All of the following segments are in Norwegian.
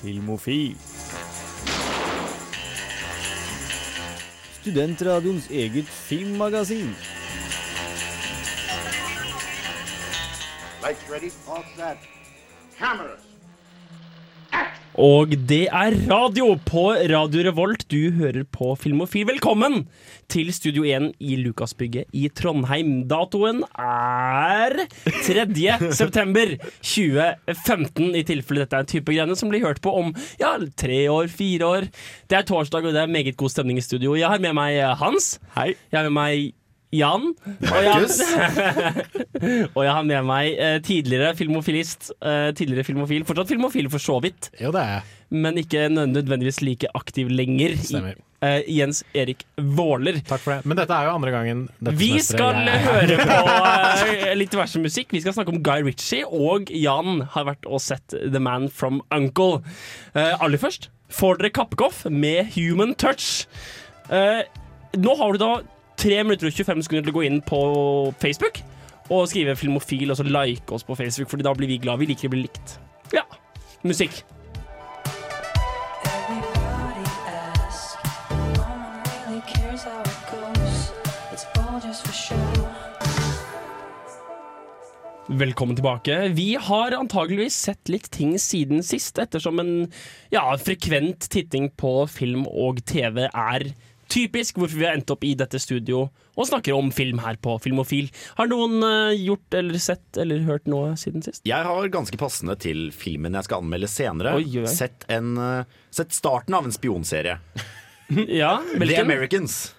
Filmofil. Studentradioens eget filmmagasin. Lights ready, all set. Cameras. Og det er radio på Radio Revolt. Du hører på Filmofil. Velkommen til Studio 1 i Lukasbygget i Trondheim. Datoen er 3. september 2015, i tilfelle dette er en type greiene som blir hørt på om ja, tre år, fire år. Det er torsdag, og det er meget god stemning i studio. Jeg har med meg Hans. Hei. Jeg har med meg Jan. Og jeg, og jeg har med meg eh, tidligere filmofilist. Eh, tidligere filmofil. Fortsatt filmofil, for så vidt. Jo, det er jeg. Men ikke nødvendigvis like aktiv lenger. Stemmer. Eh, Jens Erik Våler. Takk for det. Men dette er jo andre gangen Vi skal jeg- høre på eh, litt diverse musikk. Vi skal snakke om Guy Ritchie, og Jan har vært og sett The Man from Uncle. Eh, aller først får dere Kappekoff med Human Touch. Eh, nå har du da 3 minutter og 25 sekunder til å gå inn på Facebook og skrive filmofil, og så like oss på Facebook, Fordi da blir vi glad. Vi liker å bli likt. Ja. Musikk. Velkommen tilbake. Vi har antageligvis sett litt ting siden sist, ettersom en ja, frekvent titting på film og TV er typisk hvorfor vi har endt opp i dette studio og snakker om film her på Filmofil. Har noen eh, gjort eller sett eller hørt noe siden sist? Jeg har ganske passende til filmen jeg skal anmelde senere, Oi, oi. Sett, en, eh, sett starten av en spionserie. Ja, The Americans. Americans.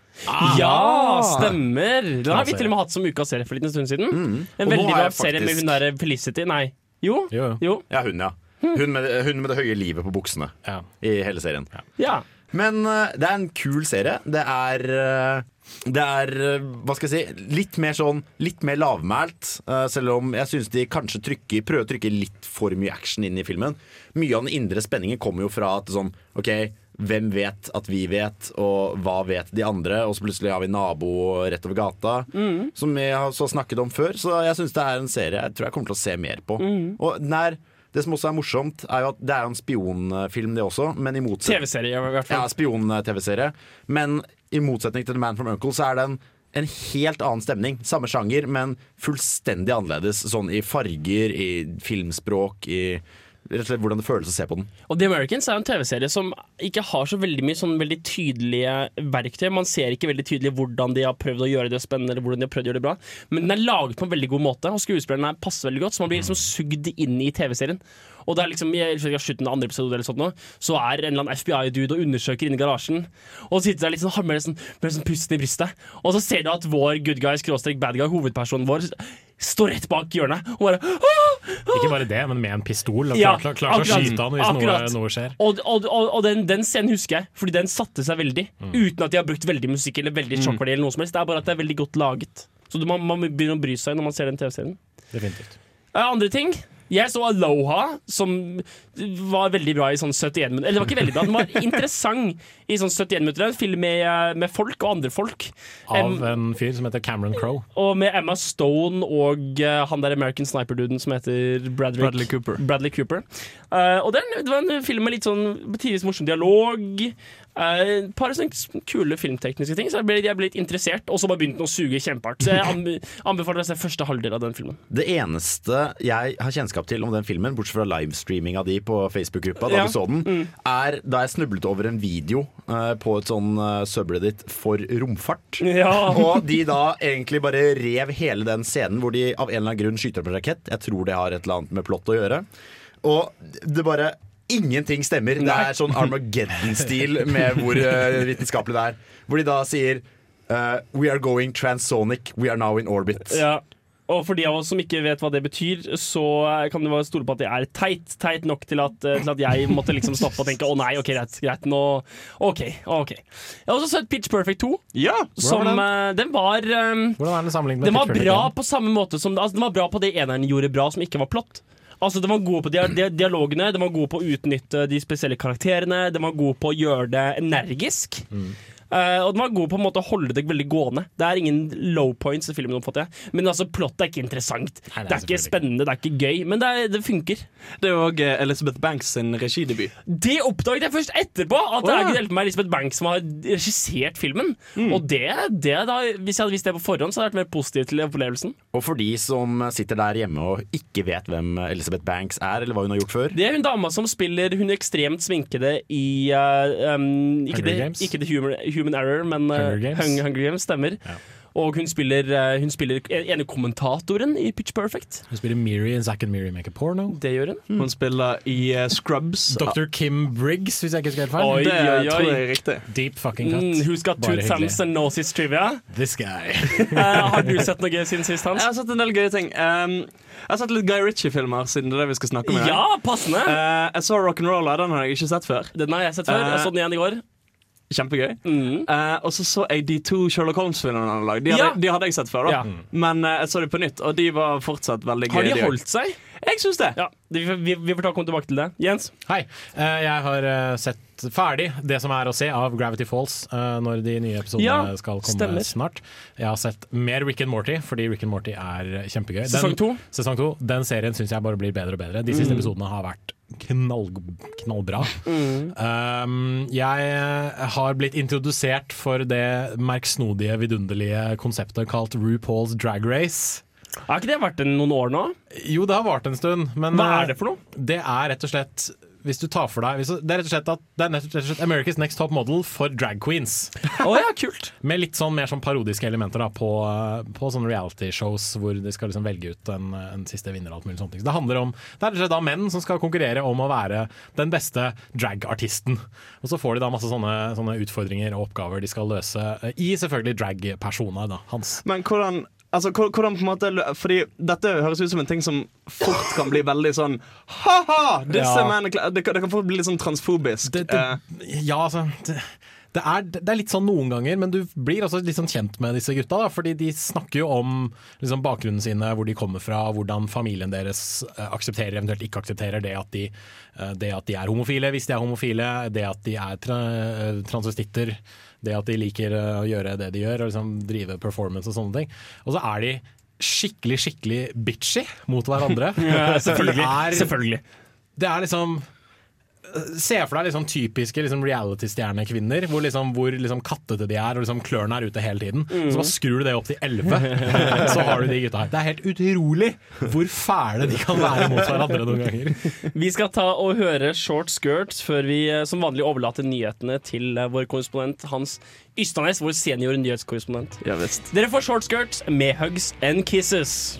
Ja, stemmer! Den har vi til og med hatt som ukas serie for en stund siden. En veldig bra jeg serie med hun derre Felicity. Nei. Jo. Jo, jo. Jo. Ja, hun, ja. Hun med, hun med det høye livet på buksene Ja. i hele serien. Ja. Men eh, det er en kul serie. Det er eh, Det er, eh, hva skal jeg si, litt mer sånn Litt mer lavmælt. selv om jeg syns de kanskje trykker, prøver å trykke litt for mye action inn i filmen. Mye av den indre spenningen kommer jo fra at sånn OK, hvem vet at vi vet, og hva vet de andre? Og så plutselig har vi nabo rett over gata, som vi har så snakket om før. Så jeg syns det er en serie jeg tror jeg kommer til å se mer på. Og den er det som også er morsomt, er jo at det er jo en spionfilm, det også. Men i motsetning TV-serie, i hvert ja, fall. spion-TV-serie. Men i motsetning til The Man from Uncle så er det en, en helt annen stemning. Samme sjanger, men fullstendig annerledes. Sånn i farger, i filmspråk, i rett og slett hvordan det føles å se på den. Og The Americans er en TV-serie som ikke har så veldig mye sånn veldig tydelige verktøy. Man ser ikke veldig tydelig hvordan de har prøvd å gjøre det spennende, eller hvordan de har prøvd å gjøre det bra. Men den er laget på en veldig god måte, og skuespillerne passer veldig godt, så man blir liksom sugd inn i TV-serien. Og det er liksom i slutten av andre episode eller sånt nå, så er en eller annen FBI-dude og undersøker inni garasjen. Og sitter der litt sånn, med sånn, med sånn pusten i brystet. Og så ser du at vår good guy, skråstrek bad guy, hovedpersonen vår, står rett bak hjørnet og bare «Åh! Ikke bare det, men med en pistol. Ja, klar, klar, klar til å skyte han hvis noe, noe skjer. Og, og, og, og den, den scenen husker jeg, fordi den satte seg veldig. Uten at de har brukt veldig musikk eller veldig sjokkverdi. eller noe som helst Det er bare at det er veldig godt laget. Så du- man, man begynner å bry seg når man ser den TV-serien. Definitivt. Eh, Andre ting. Jeg så Aloha, som var veldig bra i sånn 71 minutter. Eller det var ikke veldig bra, den var interessant i sånn 71 minutter. En film med, eh, med folk og andre folk. Av um, en fyr som heter Cameron Crowe. og med Emma Stone og uh, han der American Sniper-duden som heter Bradley, Bradley Cooper. Bradley Cooper. Uh, og er- det var en film med litt sånn tidvis morsom dialog. Eh, uh, par sånne kule filmtekniske ting, så jeg ble, jeg ble litt interessert. Og så bare begynte den å suge kjempehardt. Så jeg anbe anbefaler å se første halvdel av den filmen. Det eneste jeg har kjennskap til om den filmen, bortsett fra livestreaminga di på Facebook-gruppa, da Ja. vi så den, er da jeg snublet over en video uh, på et sånn uh, subreddit for romfart. Ja. Og de da egentlig bare rev hele den scenen hvor de av en eller annen grunn skyter opp en rakett. Jeg tror det har et eller annet med plott å gjøre. Og det bare Ingenting stemmer. Det er sånn Armageddon-stil med hvor eh, vitenskapelig det er. Hvor de da sier uh, We are going transonic. We are now in orbit. Ja. Og for de av oss som ikke vet hva det betyr, så kan det være stole på at det er teit. Teit nok til at, eh, til at jeg måtte liksom stoppe og tenke å nei, ok, greit. greit nå, ok, ok. Jeg har også sett Pitch Perfect 2. Ja! Som, var eh, den var um, Hvordan er den sammenlignet med Den var Pitch Perfect bra igjen? på samme måte som altså, Den var bra på det eneren gjorde bra, som ikke var plott. Altså, Den var god på dia dia dialogene, den var god på å utnytte de spesielle karakterene, den var god på å gjøre det energisk. Eh, og den var god på en måte å holde det veldig gående. Det er ingen low points i filmen, oppfatter jeg. Men altså, plottet er ikke interessant. Nei, det er det er ikke spennende, det er ikke gøy, men det, er, det funker. Det er òg Elizabeth Banks sin regidebut. Det oppdaget jeg først etterpå! At det Å, er ikke meg Elisabeth Banks som har regissert filmen. Mm. Og det, det da, hvis jeg hadde visst det på forhånd, så hadde jeg vært mer positiv til opplevelsen. Og for de som sitter der hjemme og ikke vet hvem Elizabeth Banks er, eller hva hun har gjort før Det er hun dama som spiller hun ekstremt sminkede i uh, um, ikke, Hunger det, Games? ikke The Human, Human Error, men uh, Hunger Games. Hunger, Hunger Games stemmer. Ja. Og hun spiller, uh, hun spiller ene kommentatoren i Pitch Perfect. Hun spiller Miri i Zack and Miri Make a Porno. Det gjør hun. Hun spiller i uh, Scrubs. Dr. Kim Briggs, hvis jeg ikke husker helt feil. Oi, Det oi, oi. tror jeg er riktig. Deep fucking cut. Mm, who's got two thumbs and noses trivia? This guy. Uh, har du sett noe gøy siden sist, Jeg har sett en del gøye ting. Um, jeg har sett litt Guy Ritchie-filmer, siden det er det vi skal snakke om. Ja, passende! uh, jeg så Rock'n'Roller, den har jeg ikke sett før. Den har jeg sett før. Jeg så den igjen i går. Kjempegøy. Mm. Uh, og så så jeg de to Sherlock Holmes-filmene han lagde. De, Ja. de hadde jeg sett før, da. Ja. Men uh, jeg så de på nytt, og de var fortsatt veldig gøye. Har de holdt seg? Jeg syns det. Ja, vi, vi, vi får ta komme tilbake til det. Jens? Hei. Uh, jeg har sett ferdig det som er å se av Gravity Falls når de nye episodene Ja, skal komme stemmer. snart. Jeg har sett mer Rick and Morty, fordi Rick and Morty er kjempegøy. Sesong to? Sesong to. Den serien syns jeg bare blir bedre og bedre. De siste episodene har vært knall, knallbra. Um, jeg har blitt introdusert for det merksnodige, vidunderlige konseptet kalt RuPaul's Drag Race. Har ikke det vært det noen år nå? Jo, det har vart en stund, men Hva eh, er det for noe? det er rett og slett hvis du tar for deg Det er rett og slett at det er rett og slett America's Next Top Model for drag queens. Oh, ja, kult. Med litt sånn mer sånn parodiske elementer da, på, på sånne reality-shows hvor de skal liksom velge ut en, en siste vinner. og alt mulig sånne ting. Så det handler om Det er rett og slett da menn som skal konkurrere om å være den beste dragartisten. Og så får de da masse sånne, sånne utfordringer og oppgaver de skal løse eh, i selvfølgelig drag-personer. Hans. Men hvordan Altså, hvordan på en måte Fordi dette høres ut som en ting som fort kan bli veldig sånn Ha-ha! Disse Ja. mennene det, kan- det kan fort bli litt sånn transfobisk. Det, Eh, det, ja, altså det, er, det er litt sånn noen ganger, men du blir også litt sånn kjent med disse gutta. Da, fordi de snakker jo om liksom, bakgrunnen sine, hvor de kommer fra, hvordan familien deres eh, aksepterer, eventuelt ikke aksepterer det at, de, eh, det at de er homofile, hvis de er homofile, det at de er tra eh, transvestitter, det at de liker eh, å gjøre det de gjør, og liksom drive performance og sånne ting. Og så er de skikkelig, skikkelig bitchy mot hverandre. selvfølgelig. De er, selvfølgelig. det er liksom Se for deg liksom typiske liksom reality-stjernekvinner, hvor, liksom, hvor liksom kattete de er, og liksom klørne er ute hele tiden. Så bare skrur du det opp til 11, så har du de gutta her. Det er helt utrolig hvor fæle de kan være mot hverandre noen ganger. Vi skal ta og høre Short Skirt før vi eh, som vanlig overlater nyhetene til eh, vår korrespondent Hans Ystadnes, vår senior nyhetskorrespondent. ja. Dere får Short Skirt med Hugs and Kisses.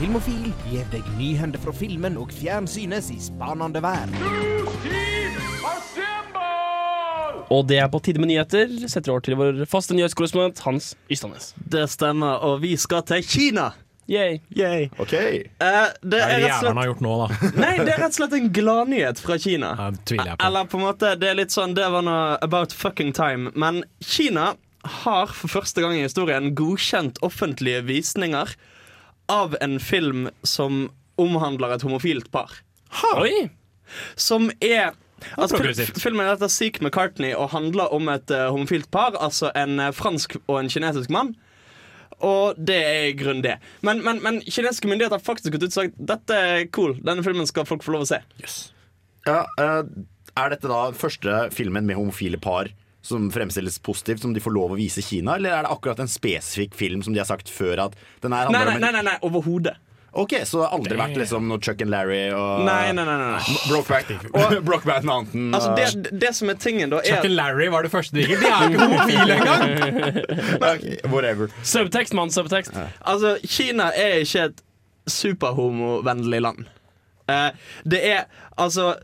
Filmofil gir deg nyhender fra filmen og fjernsynets spanende vær. Og det er på tide med nyheter. Setter over til vår faste nyhetskorrespondent Hans Ystadnes. Det stemmer, og vi skal til Kina. Yay. Yay. OK. Uh, det det er det rett og slett har gjort nå, da? Nei, det er rett og slett en gladnyhet fra Kina. Ja, det tviler jeg på. Eller på en måte, det er litt sånn Det var noe about fucking time. Men Kina har for første gang i historien godkjent offentlige visninger av en film som omhandler et homofilt par. Oi! Som er altså. Filmen heter Seek McCartney og handler om et uh, homofilt par. Altså en uh, fransk og en kinesisk mann. Og det er i grunnen det. Men, men, men kinesiske myndigheter har faktisk gått ut og sagt dette er cool. Denne filmen skal folk få lov å se. Ja, uh, er dette da første filmen med homofile par som fremstilles positivt, som de får lov å vise Kina? Eller er det akkurat en spesifikk film som de har sagt før at den her Nei, handler nei, om nei, nei, nei overhodet. Ok, så det har aldri vært liksom noe Chuck and Larry og Nei, nei, nei, nei. Brokeback og Brokeback Mountain. Altså, det, det som er tingen, da, Chuck er and Larry var det første de gikk. De er jo ikke homofile engang! okay, Whatever. Subtekst, mann. Subtekst. Altså, Kina er ikke et superhomovennlig land. Uh, det er altså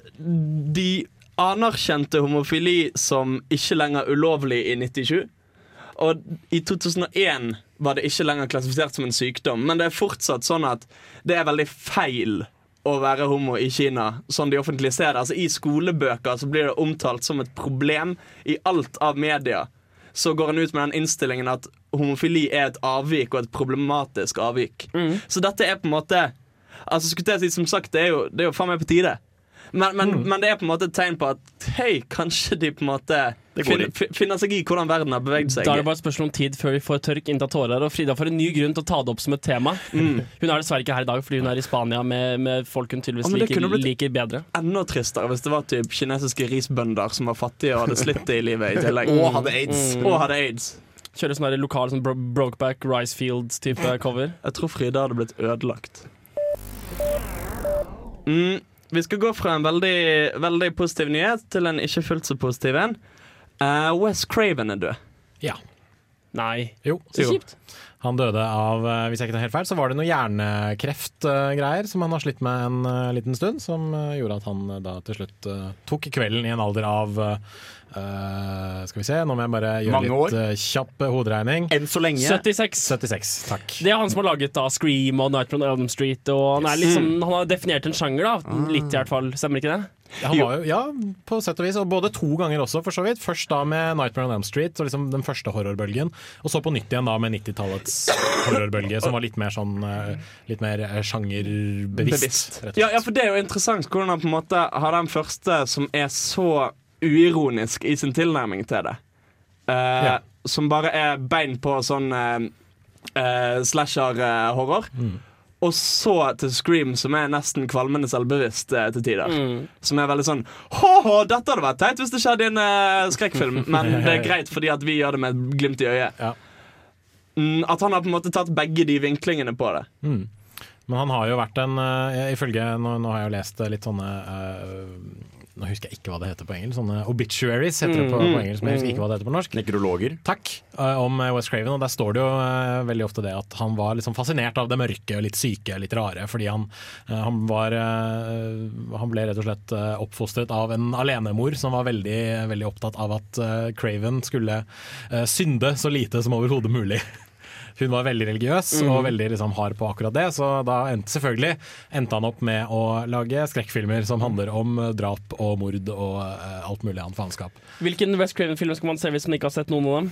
De anerkjente homofili som ikke lenger ulovlig i 97. Og i 2001 var det ikke lenger klassifisert som en sykdom, men det er fortsatt sånn at det er veldig feil å være homo i Kina, sånn de offentlig ser det. Altså I skolebøker så blir det omtalt som et problem. I alt av media så går han ut med den innstillingen at homofili er et avvik, og et problematisk avvik. Så dette er på en måte Altså skulle jeg si Som sagt, det er jo, det er jo faen meg på tide. Men, men, men det er på en måte et tegn på at hei, kanskje de på en måte finner, finner seg i hvordan verden har beveget seg. Da er det bare et spørsmål om tid før vi får tørk inntatt tårer. Og Frida får en ny grunn til å ta det opp som et tema. Hun er dessverre ikke her i dag fordi hun er i Spania med, med folk hun tydeligvis Ja, liker, liker bedre. enda tristere hvis det var typ kinesiske risbønder som var fattige og hadde slitt det i livet i tillegg. Og hadde aids. Og hadde aids. Kjøre sånn lokal sånn bro Brokeback Ricefields-type cover. Jeg tror Frida hadde blitt ødelagt. Mm, vi skal gå fra en veldig, veldig positiv nyhet til en ikke fullt så positiv en. Uh, Wes Craven er død. Ja. Nei. Jo. Så jo. kjipt. Han døde av, eh, hvis jeg ikke tar helt feil, så var det noe hjernekreftgreier som han har slitt med en eh, liten stund, som eh, gjorde at han da til slutt tok kvelden i en alder av Skal vi se, nå må jeg bare gjøre Mange litt kjapp hoderegning. Enn så lenge 76. 76, takk. Det er han som har laget da Scream og Nightmare on Elm Street. Og han, er liksom, han har definert en sjanger, da. Litt i hvert fall. Stemmer ikke det? Han var jo, ja, på sett og vis, og både to ganger også, for så vidt. Først da med 'Nightmare on Elm Street', og liksom den første horrorbølgen. Og så på nytt igjen da med 90-tallets horrorbølge, som var litt mer sånn eh, Litt mer eh, sjangerbevisst. Ja, ja, for det er jo interessant hvordan han på en måte har den første som er så uironisk i sin tilnærming til det. Uh, Ja. Som bare er bein på sånn uh, slasher-horror. Mm. Og så til Scream, som er nesten kvalmende selvbevisst eh, til tider. Som er veldig sånn Hå-hå, dette hadde vært teit hvis det skjedde i en eh, skrekkfilm, men det er greit fordi at vi gjør det med et glimt i øyet. Ja. Mm, at han har på en måte tatt begge de vinklingene på det. Men han har jo vært en uh, Ifølge Nå, nå har jeg jo lest litt sånne eh, Nå husker jeg ikke hva det heter på engelsk. Sånne obituaries heter det på, på engelsk, men jeg husker ikke hva det heter på norsk. Nekrologer. Takk. eh, om West Wes Craven, og der står det jo eh, veldig ofte det at han var liksom fascinert av det mørke og litt syke, litt rare, fordi han, eh, han var eh, Han ble rett og slett eh, oppfostret av en alenemor som var veldig, veldig opptatt av at eh, Craven skulle eh, synde så lite som overhodet mulig. Hun var veldig religiøs og veldig liksom, hard på akkurat det, så da endte selvfølgelig endte han opp med å lage skrekkfilmer som handler om eh, drap og mord og uh, alt mulig annet faenskap. Hvilken West Craven-film skal man se hvis man ikke har sett noen av dem?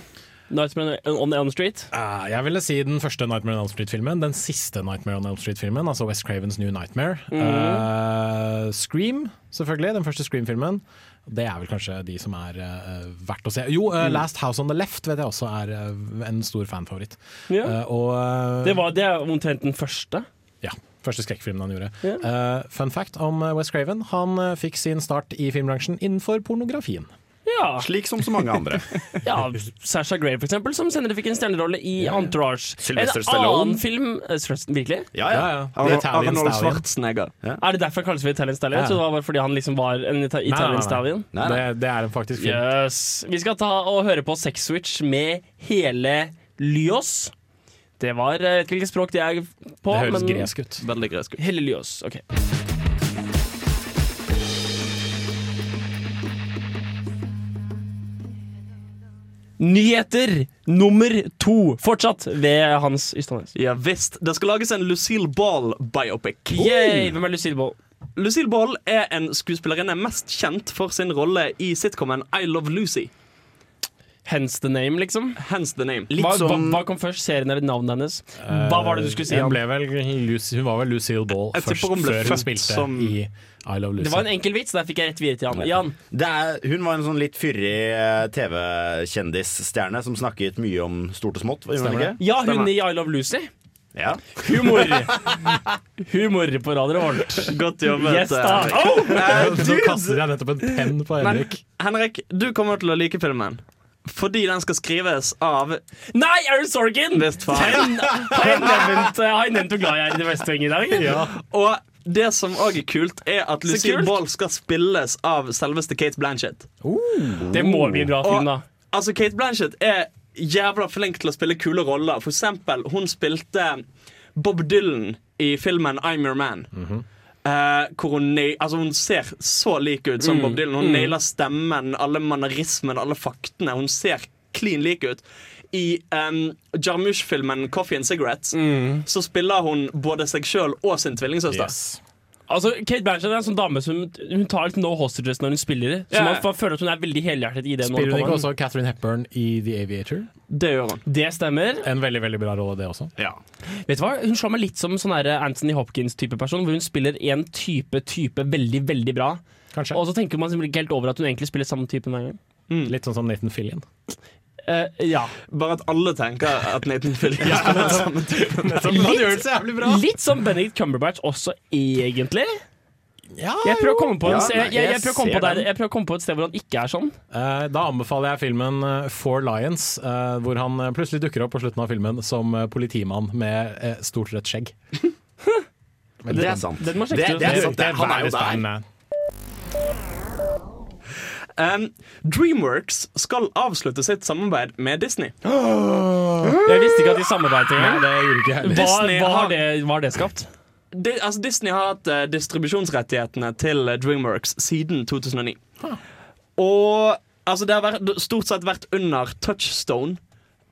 Nightmare on Elm Street? Uh, jeg ville si den første Nightmare on Elm Street-filmen. Den siste Nightmare on Elm Street-filmen, altså West Cravens New Nightmare. Eh, Scream, selvfølgelig. Den første Scream-filmen. Det er vel kanskje de som er uh, verdt å se. Jo, uh, Last House on the Left vet jeg også er uh, en stor fanfavoritt. Ja. Og Det, var, det er omtrent den første. ja, første skrekkfilmen han gjorde. Ja. Fun fact om West Wes Craven. Han fikk sin start i filmbransjen innenfor pornografien. Ja, Slik som så mange andre. ja Sasha Gray, for eksempel, som senere fikk en stjernerolle i Entourage. Sylvester en Stallone. annen film eh, Virkelig? Ja, ja. ja. ja. Italian Stallion. Ja. Er det derfor han kalles for Italian Stallion? Ja. Så det var bare fordi han liksom var en ita. Italian Stallion. Nei, nei. Det, det er en faktisk film. Yes. Vi skal ta og høre på Sex Switch med hele Lyos. Det var Jeg vet ikke hvilket språk det er på. Det høres men gresk ut. Veldig gresk. Hele Lyos. Ok. Nyheter nummer to. Fortsatt ved Hans Ystadnes. Ja visst. Det skal lages en Lucille Ball-biopic. Yay! Hvem er Lucille Ball? Lucille Ball er en skuespillerinne mest kjent for sin rolle i sitcomen I Love Lucy. Hence the name, liksom? Hence the name. Hva, hva, som- hva kom først? Serien eller navnet hennes? Hva var det du skulle si? Hun, ble vel, Lucy, hun var vel Lucille Ball Jeg jeg først, hun før hun spilte som- i I Love Lucy. Det var en enkel vits, der fikk jeg rett videre til Jan. Jan. Det er, hun var en sånn litt fyrig eh, TV-kjendisstjerne som snakket mye om stort og smått. Hun? Ja, hun Stemmer. i I Love Lucy. Ja. Humor! Humor på Radio vårt Godt jobbet. Yes, da. eh, Oh! Nå kaster jeg nettopp en penn på Men Henrik. Henrik, du kommer til å like filmen. Fordi den skal skrives av Nei, Aaron faen. Den har jeg nevnt, har jeg nevnt hvor glad jeg er i The West Wing i dag. Og det som òg er kult, er at Lucille. Ball skal spilles av selveste Kate Blanchett. Det må bli en bra film, da. Altså, Kate Blanchett er jævla flink til å spille kule roller. For eksempel, hun spilte Bob Dylan i filmen I'm Your Man. Eh, hvor hun, altså hun ser så lik ut som Bob Dylan. Hun nailer stemmen, alle mannerismene, alle faktene. Hun ser klin lik ut. I um, Jarmusch-filmen 'Coffee and Cigarettes' så spiller hun både seg sjøl og sin tvillingsøster. Yes. Altså, Kate Blanchett er en sånn dame som Hun tar litt no hostages når hun spiller. Så Ja. man, man føler at hun er veldig helhjertet i det. Spiller hun ikke også Catherine Hepburn i The Aviator? Det gjør han. Det stemmer. En veldig veldig bra rolle, det også. Ja. Vet du hva? Hun slår meg litt som sånn Anthony Hopkins-type person, hvor hun spiller en type type veldig, veldig bra. Kanskje. Og så tenker man ikke helt over at hun egentlig spiller samme type hver gang. Litt sånn som Nathan Fillion. Eh, ja. Bare at alle tenker at Nathan Fillion den samme type. Han gjør det så bra! Litt som Benedict Cumberbatch også, egentlig. Ja, Jeg prøver å komme på, Ja, den. et sted hvor han ikke er sånn. Uh, Da anbefaler jeg filmen eh, Four Lions, uh, hvor han plutselig dukker opp på slutten av filmen som politimann med stort rødt skjegg. Det er sant. Det, det er sant. Det, han er jo der. Um, Dreamworks skal avslutte sitt samarbeid med Disney. Jeg visste ikke at de samarbeidet engang. Hva, hva har- det, hva har det skapt? Di altså Disney har hatt uh, distribusjonsrettighetene til eh, Dreamworks siden 2009. Og altså, det har vært, stort sett vært under Touchstone,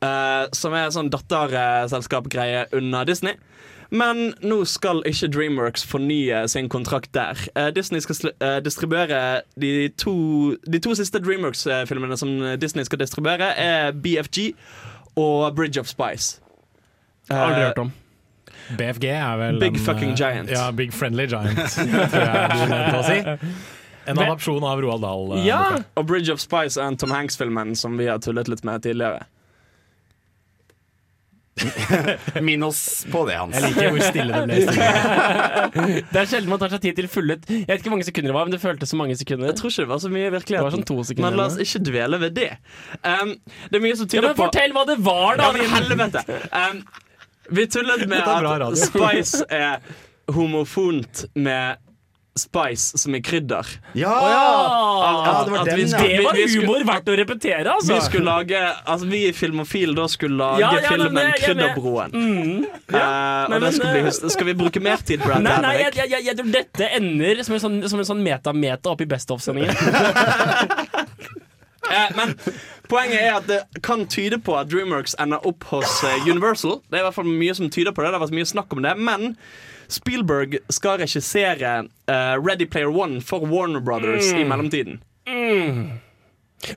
uh, som er en sånn datterselskapgreie under Disney. Men nå skal ikke Dreamworks fornye sin kontrakt der. Eh, Disney skal sl eh, distribuere de to, de to siste Dreamworks-filmene som Disney skal distribuere, er BFG og Bridge of Spice. Aldri Eh, hørt om. BFG er vel Big en, fucking giant. Ja, Big Friendly Giant, tror jeg du å si. En adopsjon av Roald Dahl. Ja! Og Bridge of Spice er en Tom Hanks-filmen som vi har tullet litt med tidligere. Minn oss på det, Hans. Jeg liker hvor stille det ble. Det er sjelden man tar seg tid til fulle Jeg vet ikke hvor mange sekunder det var, men det føltes som mange sekunder. Jeg tror ikke det var så mye i Det var sånn to sekunder. Men la oss ikke dvele ved det. Um, det er mye som ja, men på fortell hva det var, da! Ja, helvete! Um, vi tullet med at. Spice er homofont med spice som i krydder. Ja! Ja, det var At den, vi skulle- Det var vi- vi skulle- humor verdt å repetere, altså! Vi skulle lage Altså vi i Filmofil da skulle lage Ja, ja, filmen er med. Krydderbroen. Mm. Eh, og men- men, bli, eh, skal vi bruke mer tid på dette? Nei, nei, jeg, jeg, jeg, jeg tror dette ender som en sånn, som en sånn meta-meta opp i Best of-sendingen. Eh, men poenget er at det kan tyde på at Dreamworks ender opp hos eh, Universal. Det er i hvert fall mye som tyder på det. Det har vært mye snakk om det. Men Spielberg skal regissere uh, Ready Player One for Warner Brothers i mellomtiden.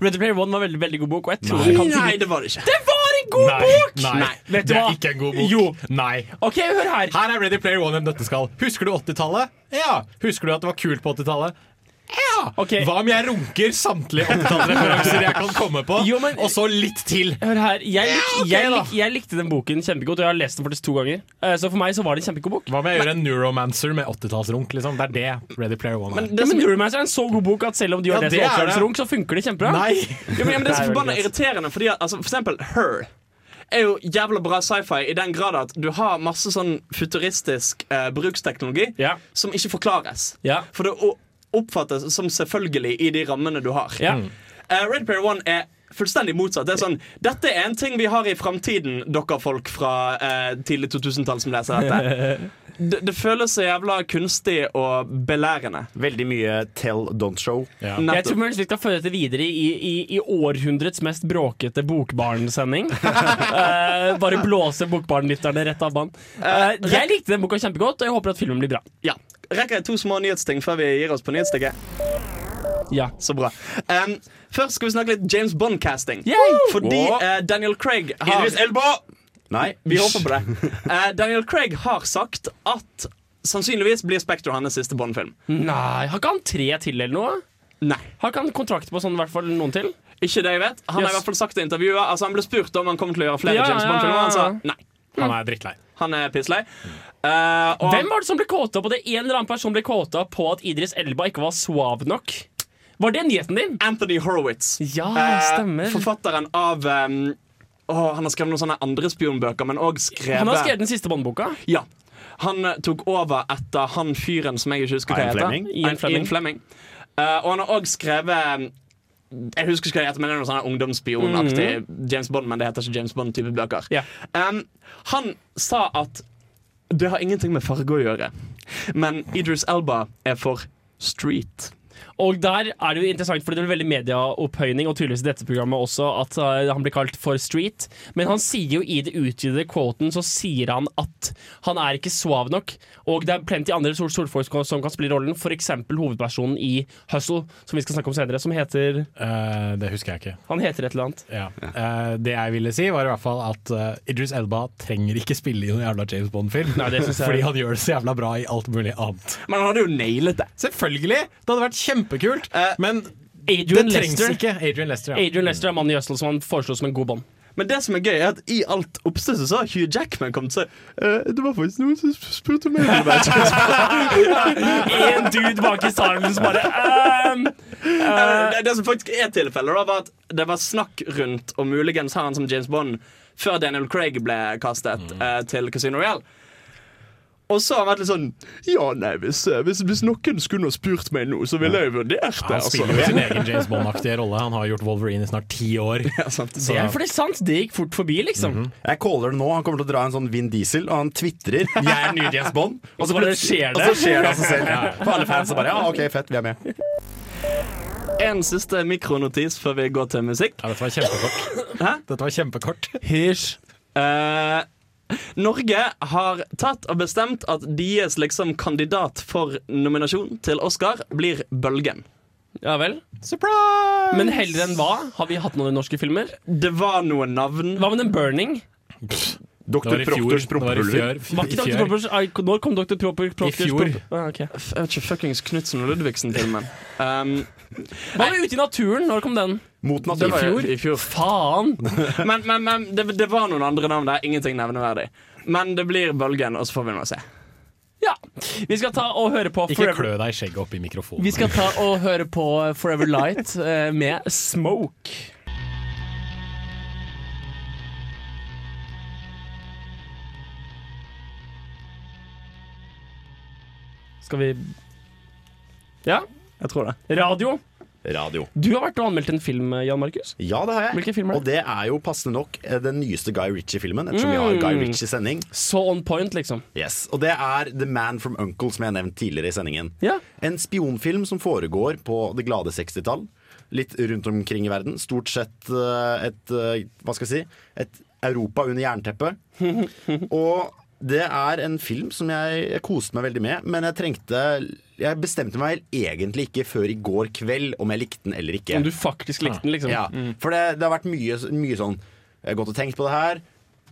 Ready Player One var veldig veldig god bok, og jeg tror Nei. det kan Nei, det var det ikke. Det var en god Nei, bok! nei, Nei. Vet du det er hva? ikke en god bok. Jo. Nei. OK, hør her. Her er Ready Player One en nøtteskall. Husker du 80-tallet? Ja. Husker du at det var kult på 80-tallet? Ja! Okay. Hva om jeg runker samtlige 80-tallsreferanser jeg kan komme på, Jo, men- og så litt til? Hør her, jeg, lik, ok, jeg, lik, jeg likte den boken kjempegodt, og jeg har lest den faktisk to ganger. Eh, Så for meg så var det en kjempegod bok. Hva om jeg gjør en neuromancer med 80-tallsrunk? Liksom? Det er det Ready Player One er. Men det Ja, men Neuromancer er en så god bok at selv om du Ja, lest det det som er det. oppfølgingsrunk, så funker det kjempebra. Nei! jo, men, ja, men det er så forbanna irriterende, fordi altså, for eksempel Her er jo jævla bra sci-fi i den grad at du har masse sånn futuristisk eh, bruksteknologi Ja. som ikke forklares. Ja. For det o- oppfattes som selvfølgelig i de rammene du har. Ja. Uh, Red Player One er fullstendig motsatt. Det er sånn, Dette er en ting vi har i framtiden, dere folk fra eh, tidlig 2000-tall som leser dette. Det, det føles så jævla kunstig og belærende. Veldig mye tell, don't show. Ja. Jeg tror vi skal føre dette videre i, i, i århundrets mest bråkete bokbarnsending. Eh, bare blåse bokbarnlytterne rett av banen. Eh, jeg likte den boka kjempegodt, og jeg håper at filmen blir bra. Ja. Rekker jeg to små nyhetsting før vi gir oss på nyhetsstykket? Ja. Så bra. Um, først skal vi snakke litt James Bond-casting. Fordi eh, Daniel Craig har Idris Elba! Nei. Vi håper på det. Uh, Daniel Craig har sagt at sannsynligvis blir Spectre hans siste Bond-film. Nei, Har ikke han tre til eller noe? Nei. Har ikke han kontrakt på sånn, hvert fall noen til? Ikke det jeg vet. Han har i hvert fall sagt i intervjuet Altså Han ble spurt om han kommer til å gjøre flere Ja, James Bond-filmer, og han sa nei. Han er drittlei. Han er pisslei. Uh, og Hvem var det som ble kåta på det? En eller annen person ble kåta på at Idris Elba ikke var suav nok. Var det nyheten din? Anthony Horowitz. Ja, Eh, stemmer. forfatteren av um, åh, Han har skrevet noen sånne andre spionbøker, men òg skrevet Han har skrevet den siste Bond-boka. Ja. Han eh, tok over etter han fyren som jeg ikke husker hva Ian heter. Fleming? Ian Fleming. Ian Fleming. Uh, og han har òg skrevet Jeg husker ikke hva det heter, men det er noe sånn ungdomsspionaktig James Bond, men det heter ikke James Bond-type bøker. Ja. Um, han sa at det har ingenting med farge å gjøre, men Idris Elba er for street. Og der er det jo interessant, for det er veldig medieopphøyning, og tydeligvis i dette programmet også, at uh, han blir kalt for street. Men han sier jo i det utvidede quoten, så sier han at han er ikke suave nok. Og det er plenty andre Solfolk som kan spille rollen, f.eks. hovedpersonen i Hustle, som vi skal snakke om senere, som heter uh, det husker jeg ikke. Han heter et eller annet. Ja. Uh, det jeg ville si, var i hvert fall at eh, Idris Elba trenger ikke spille i noen jævla James Bond-film. Jeg- Fordi han gjør det så jævla bra i alt mulig annet. Men han hadde jo nailet det. Selvfølgelig! Det hadde vært kjempekult, Eh, men Adrian det trengs Lester. ikke. Adrian Lester, ja. Adrian Lester er mannen i Østland som han foreslo som en god bånd. Men det som er gøy, er at i alt oppstøtet så har Hugh Jackman kommet seg eh, Det var faktisk noen som spurte meg om det. En dude bak i salen som bare um, uh. det som faktisk er tilfellet, da, var at det var snakk rundt om muligens har han som James Bond før Daniel Craig ble kastet eh, til Casino Royale. Og så har han vært litt sånn Ja, nei, hvis, eh, hvis, hvis noen skulle ha spurt meg nå, så ville jeg vurdert det. Han altså. spiller jo sin egen James Bond-aktige rolle. Han har gjort Wolverine i snart ti år. Ja, sant. Det er fordi sant, det gikk fort forbi, liksom. Jeg caller det nå. Han kommer til å dra en sånn Vin Diesel, og han tvitrer 'Jeg er nye James Bond'. Og så bare skjer det. Og så skjer det av seg selv. Ja. For alle fans er bare 'ja, OK, fett, vi er med'. En siste mikronotis før vi går til musikk. Ja, dette var kjempekort. Hæ? Dette var kjempekort. Hysj. Eh, Norge har tatt og bestemt at deres liksom kandidat for nominasjon til Oscar blir Bølgen. Ja vel. Surprise! Men heller enn hva? Har vi hatt noen norske filmer? Det var noen navn. Hva med den Burning? Var Dr. Proktors ai, Når kom Dr. Propper, Proppers I fjor. Ah, ok. Jeg vet ikke fuckings Knutsen og Ludvigsen-filmen. Um, Hva med Ute i naturen? Når kom den? Mot naturen. I fjor? i fjor. Faen! Men, men, men det, det var noen andre navn der. Ingenting nevneverdig. Men det blir Bølgen, og så får vi nå se. Ja. Vi skal ta og høre på Ikke klø deg i skjegget opp i mikrofonen. Vi skal ta og høre på Forever Light eh, med Smoke. Skal vi Ja, Jeg tror det. radio. Radio. Du har vært og anmeldt en film, Jan Markus. Ja, det har jeg. Hvilken film er det? Og det er jo passende nok eh, den nyeste Guy Ritchie-filmen, ettersom vi har Mm. Guy Ritchie-sending. Så on point, liksom. Yes. Og det er The Man from Uncle, som jeg har nevnt tidligere i sendingen. Ja. En spionfilm som foregår på det glade 60-tall. Litt rundt omkring i verden. Stort sett eh, et eh, Hva skal jeg si? Et Europa under jernteppet. Og det er en film som jeg, jeg koste meg veldig med, men jeg trengte Jeg bestemte meg egentlig ikke før i går kveld om jeg likte den eller ikke. Om du faktisk likte den, liksom. Ja, for det, det har vært mye, mye sånn Jeg har gått og tenkt på det her.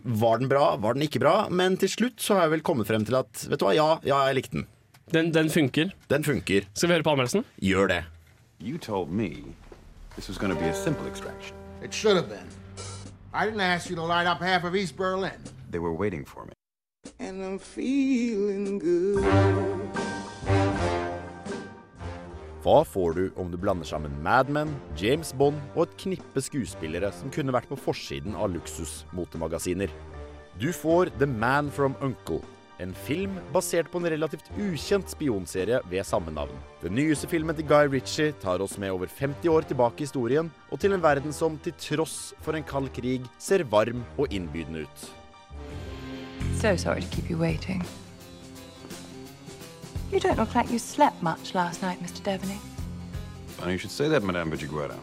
Var den bra? Var den ikke bra? Men til slutt så har jeg vel kommet frem til at Vet du hva, ja, ja jeg likte den. Den, den funker. Den funker. Skal vi høre på anmeldelsen? Gjør det. You told me this was going to be a simple extraction. It should have been. I didn't ask you to light up half of East Berlin. They were waiting for me. And I'm feeling good. Hva får du om du blander sammen Mad Men, James Bond og et knippe skuespillere som kunne vært på forsiden av luksusmotemagasiner? Du får The Man from Uncle, en film basert på en relativt ukjent spionserie ved samme navn. Den nyeste filmen til Guy Ritchie tar oss med over 50 år tilbake i historien, og til en verden som til tross for en kald krig ser varm og innbydende ut. So sorry to keep you waiting. You don't look like you slept much last night, Mr. Devaney. Funny you should say that, Madame Bajiguera. I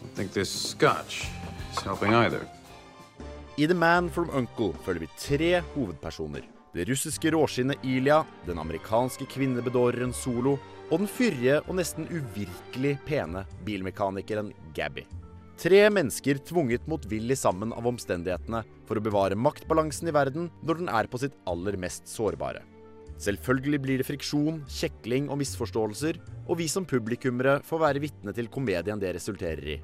don't think this scotch is helping either. I The Man from Uncle følger vi tre hovedpersoner. Det russiske råskinnet Ilya, den amerikanske kvinnebedåreren Solo og den fyrige og nesten uvirkelig pene bilmekanikeren Gabby. Tre mennesker tvunget motvillig sammen av omstendighetene for å bevare maktbalansen i verden når den er på sitt aller mest sårbare. Selvfølgelig blir det friksjon, kjekling og misforståelser, og vi som publikummere får være vitne til komedien det resulterer i.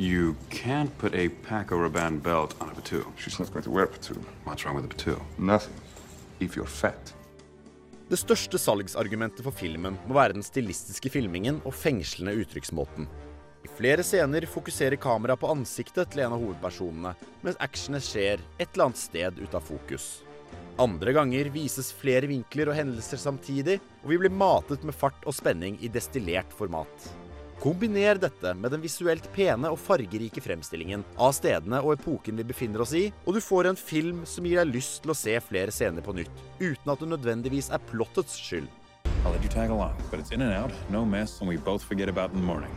You can't put a Paco Rabanne belt on a Batuu. She's not going to wear a Batuu. What's wrong with a Batuu? Nothing. If you're fat. Det største salgsargumentet for filmen må være den stilistiske filmingen og fengslende uttrykksmåten. I flere scener fokuserer kameraet på ansiktet til en av hovedpersonene, mens actionet skjer et eller annet sted ut av fokus. Andre ganger vises flere vinkler og hendelser samtidig, og vi blir matet med fart og spenning i destillert format. Kombiner dette med den visuelt pene og fargerike fremstillingen av stedene og epoken vi befinner oss i, og du får en film som gir deg lyst til å se flere scener på nytt, uten at det nødvendigvis er plottets skyld. I'll let you tag along, but it's in and out, no mess, and we both forget about in the morning.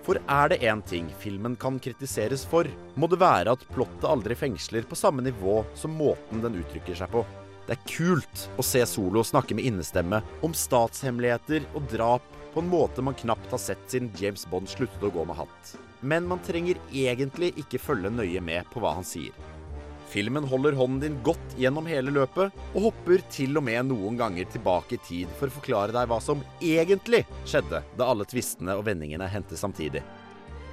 For er det én ting filmen kan kritiseres for, må det være at plottet aldri fengsler på samme nivå som måten den uttrykker seg på. Det er kult å se Solo snakke med innestemme om statshemmeligheter og drap på en måte man knapt har sett siden James Bond sluttet å gå med hatt. Men man trenger egentlig ikke følge nøye med på hva han sier. Filmen holder hånden din godt gjennom hele løpet, og hopper til og med noen ganger tilbake i tid for å forklare deg hva som egentlig skjedde da alle tvistene og vendingene hendte samtidig.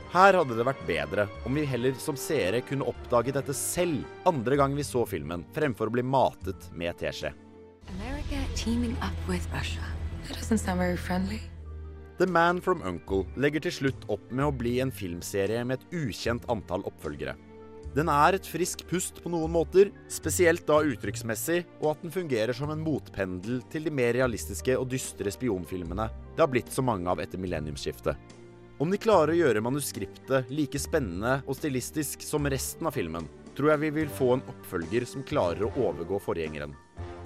Her hadde det vært bedre om vi heller som seere kunne oppdaget dette selv andre gang vi så filmen, fremfor å bli matet med teskje. America teaming up with Russia. That doesn't sound very friendly. The Man from Uncle legger til slutt opp med å bli en filmserie med et ukjent antall oppfølgere. Den er et frisk pust på noen måter, spesielt da uttrykksmessig, og at den fungerer som en motpendel til de mer realistiske og dystre spionfilmene det har blitt så mange av etter millenniumsskiftet. Om de klarer å gjøre manuskriptet like spennende og stilistisk som resten av filmen, tror jeg vi vil få en oppfølger som klarer å overgå forgjengeren.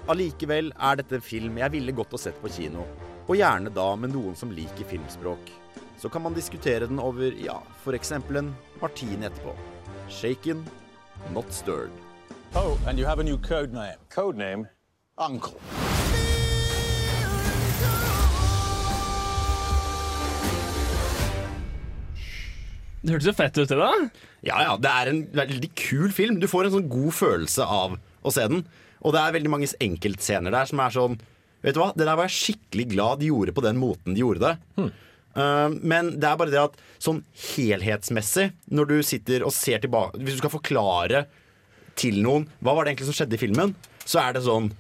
Allikevel er dette en film jeg ville gått og sett på kino, og gjerne da med noen som liker filmspråk. Så kan man diskutere den over, ja, eksempel en martini etterpå. Shaken, not stirred. Oh, and you have a new code name. Code name? Uncle. Det hørtes jo fett ut, det da. Ja, ja, det er en veldig kul film. Du får en sånn god følelse av å se den. Og det er veldig mange enkeltscener der som er sånn Vet du hva, det der var jeg skikkelig glad de gjorde på den måten de gjorde det. Uh, men det er bare det at sånn helhetsmessig, når du sitter og ser tilbake Hvis du skal forklare til noen hva var det egentlig som skjedde i filmen, så er det sånn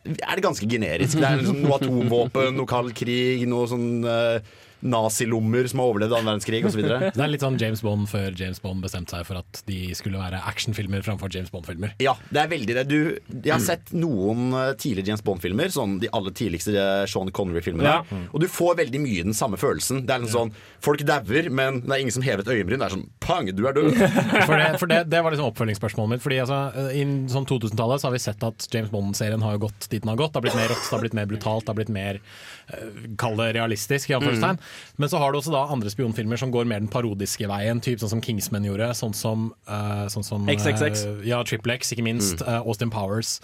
er det ganske generisk. Det er liksom noe atomvåpen, noe kald krig, noe sånn uh, nazilommer som har overlevd annen verdenskrig osv. Det er litt sånn James Bond før James Bond bestemte seg for at de skulle være actionfilmer framfor James Bond-filmer. Ja, det er veldig det. Du, jeg har sett noen tidligere tidlige James Bond-filmer, sånn de aller tidligste eh, Sean Connery-filmene. Ja. Og du får veldig mye den samme følelsen. Det er litt sånn, Folk dauer, men det er ingen som hever et øyenbryn. Det er sånn pang, du er død. For, det, for det, det var liksom oppfølgingsspørsmålet mitt. Fordi altså, I sånn 2000-tallet så har vi sett at James Bond-serien har gått dit den har gått. Det har blitt mer rått, det har blitt mer brutalt, det har blitt mer eh, Kall det realistisk. I anførselstegn. Men så har du også da andre spionfilmer som går mer den parodiske veien, typ sånn som Kingsman gjorde. Sånn som, uh, sånn som eh, XXX. ja, Triple X, ikke minst. eh, Austin Powers.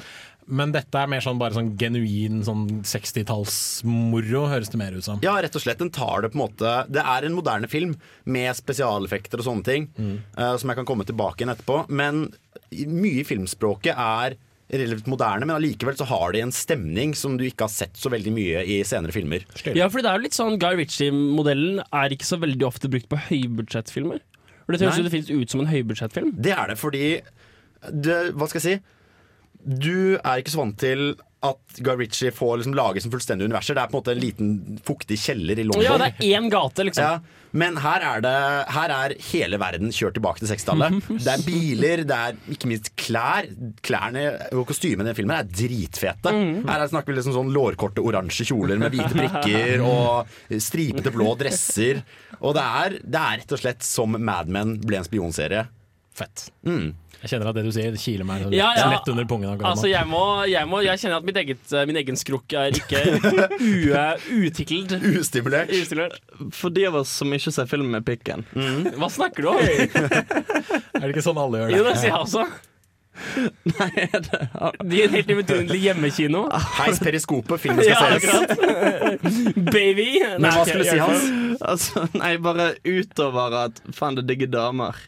Men dette er mer sånn bare sånn genuin sånn 60-tallsmoro, høres det mer ut som. Ja, rett og slett. Den tar det på en måte Det er en moderne film med spesialeffekter og sånne ting, eh, som jeg kan komme tilbake igjen etterpå. Men mye i filmspråket er relativt moderne, men allikevel så har de en stemning som du ikke har sett så veldig mye i senere filmer. Ja, for det er jo litt sånn Guy Ritchie-modellen er ikke så veldig ofte brukt på høybudsjettfilmer. For det høres jo definitivt ut som en høybudsjettfilm. Det er det fordi det, Hva skal jeg si? Du er ikke så vant til at Guy Ritchie får liksom lage som fullstendig universer. Det er på en måte en liten fuktig kjeller i London. Ja, det er én gate, liksom. Ja, men her er, det, her er hele verden kjørt tilbake til 60-tallet. Det er biler, det er ikke minst klær. Klærne og kostymene i den filmen er dritfete. Her snakker vi liksom sånn lårkorte oransje kjoler med hvite prikker og stripete blå dresser. Og det er, det er rett og slett som Mad Men ble en spionserie. Fett. Mm. Jeg kjenner at det du sier, det kiler meg Ja, ja. lett under pungen. Altså, jeg, må, jeg, må, jeg kjenner at mitt eget, eh, min egen skrukk er ikke utiklet. Ustimulert. Ustimulert. For de av oss som ikke ser film med pikken. Hva snakker du om? Er det ikke sånn alle gjør det? Jo, det sier jeg også. Nei De er en helt imidlertid hjemmekino. Heis periskopet, filmen skal Ja, ses. Baby. Men hva skulle du si, Hans? Altså, nei, bare utover at faen, det digger damer.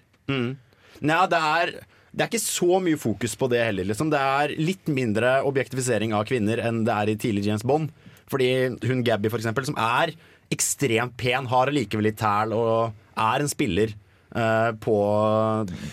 Nei, det er det er ikke så mye fokus på det heller. Liksom. Det er litt mindre objektifisering av kvinner enn det er i tidlig James Bond. Fordi hun Gabby, for eksempel, som er ekstremt pen, har allikevel litt tæl og er en spiller eh, på,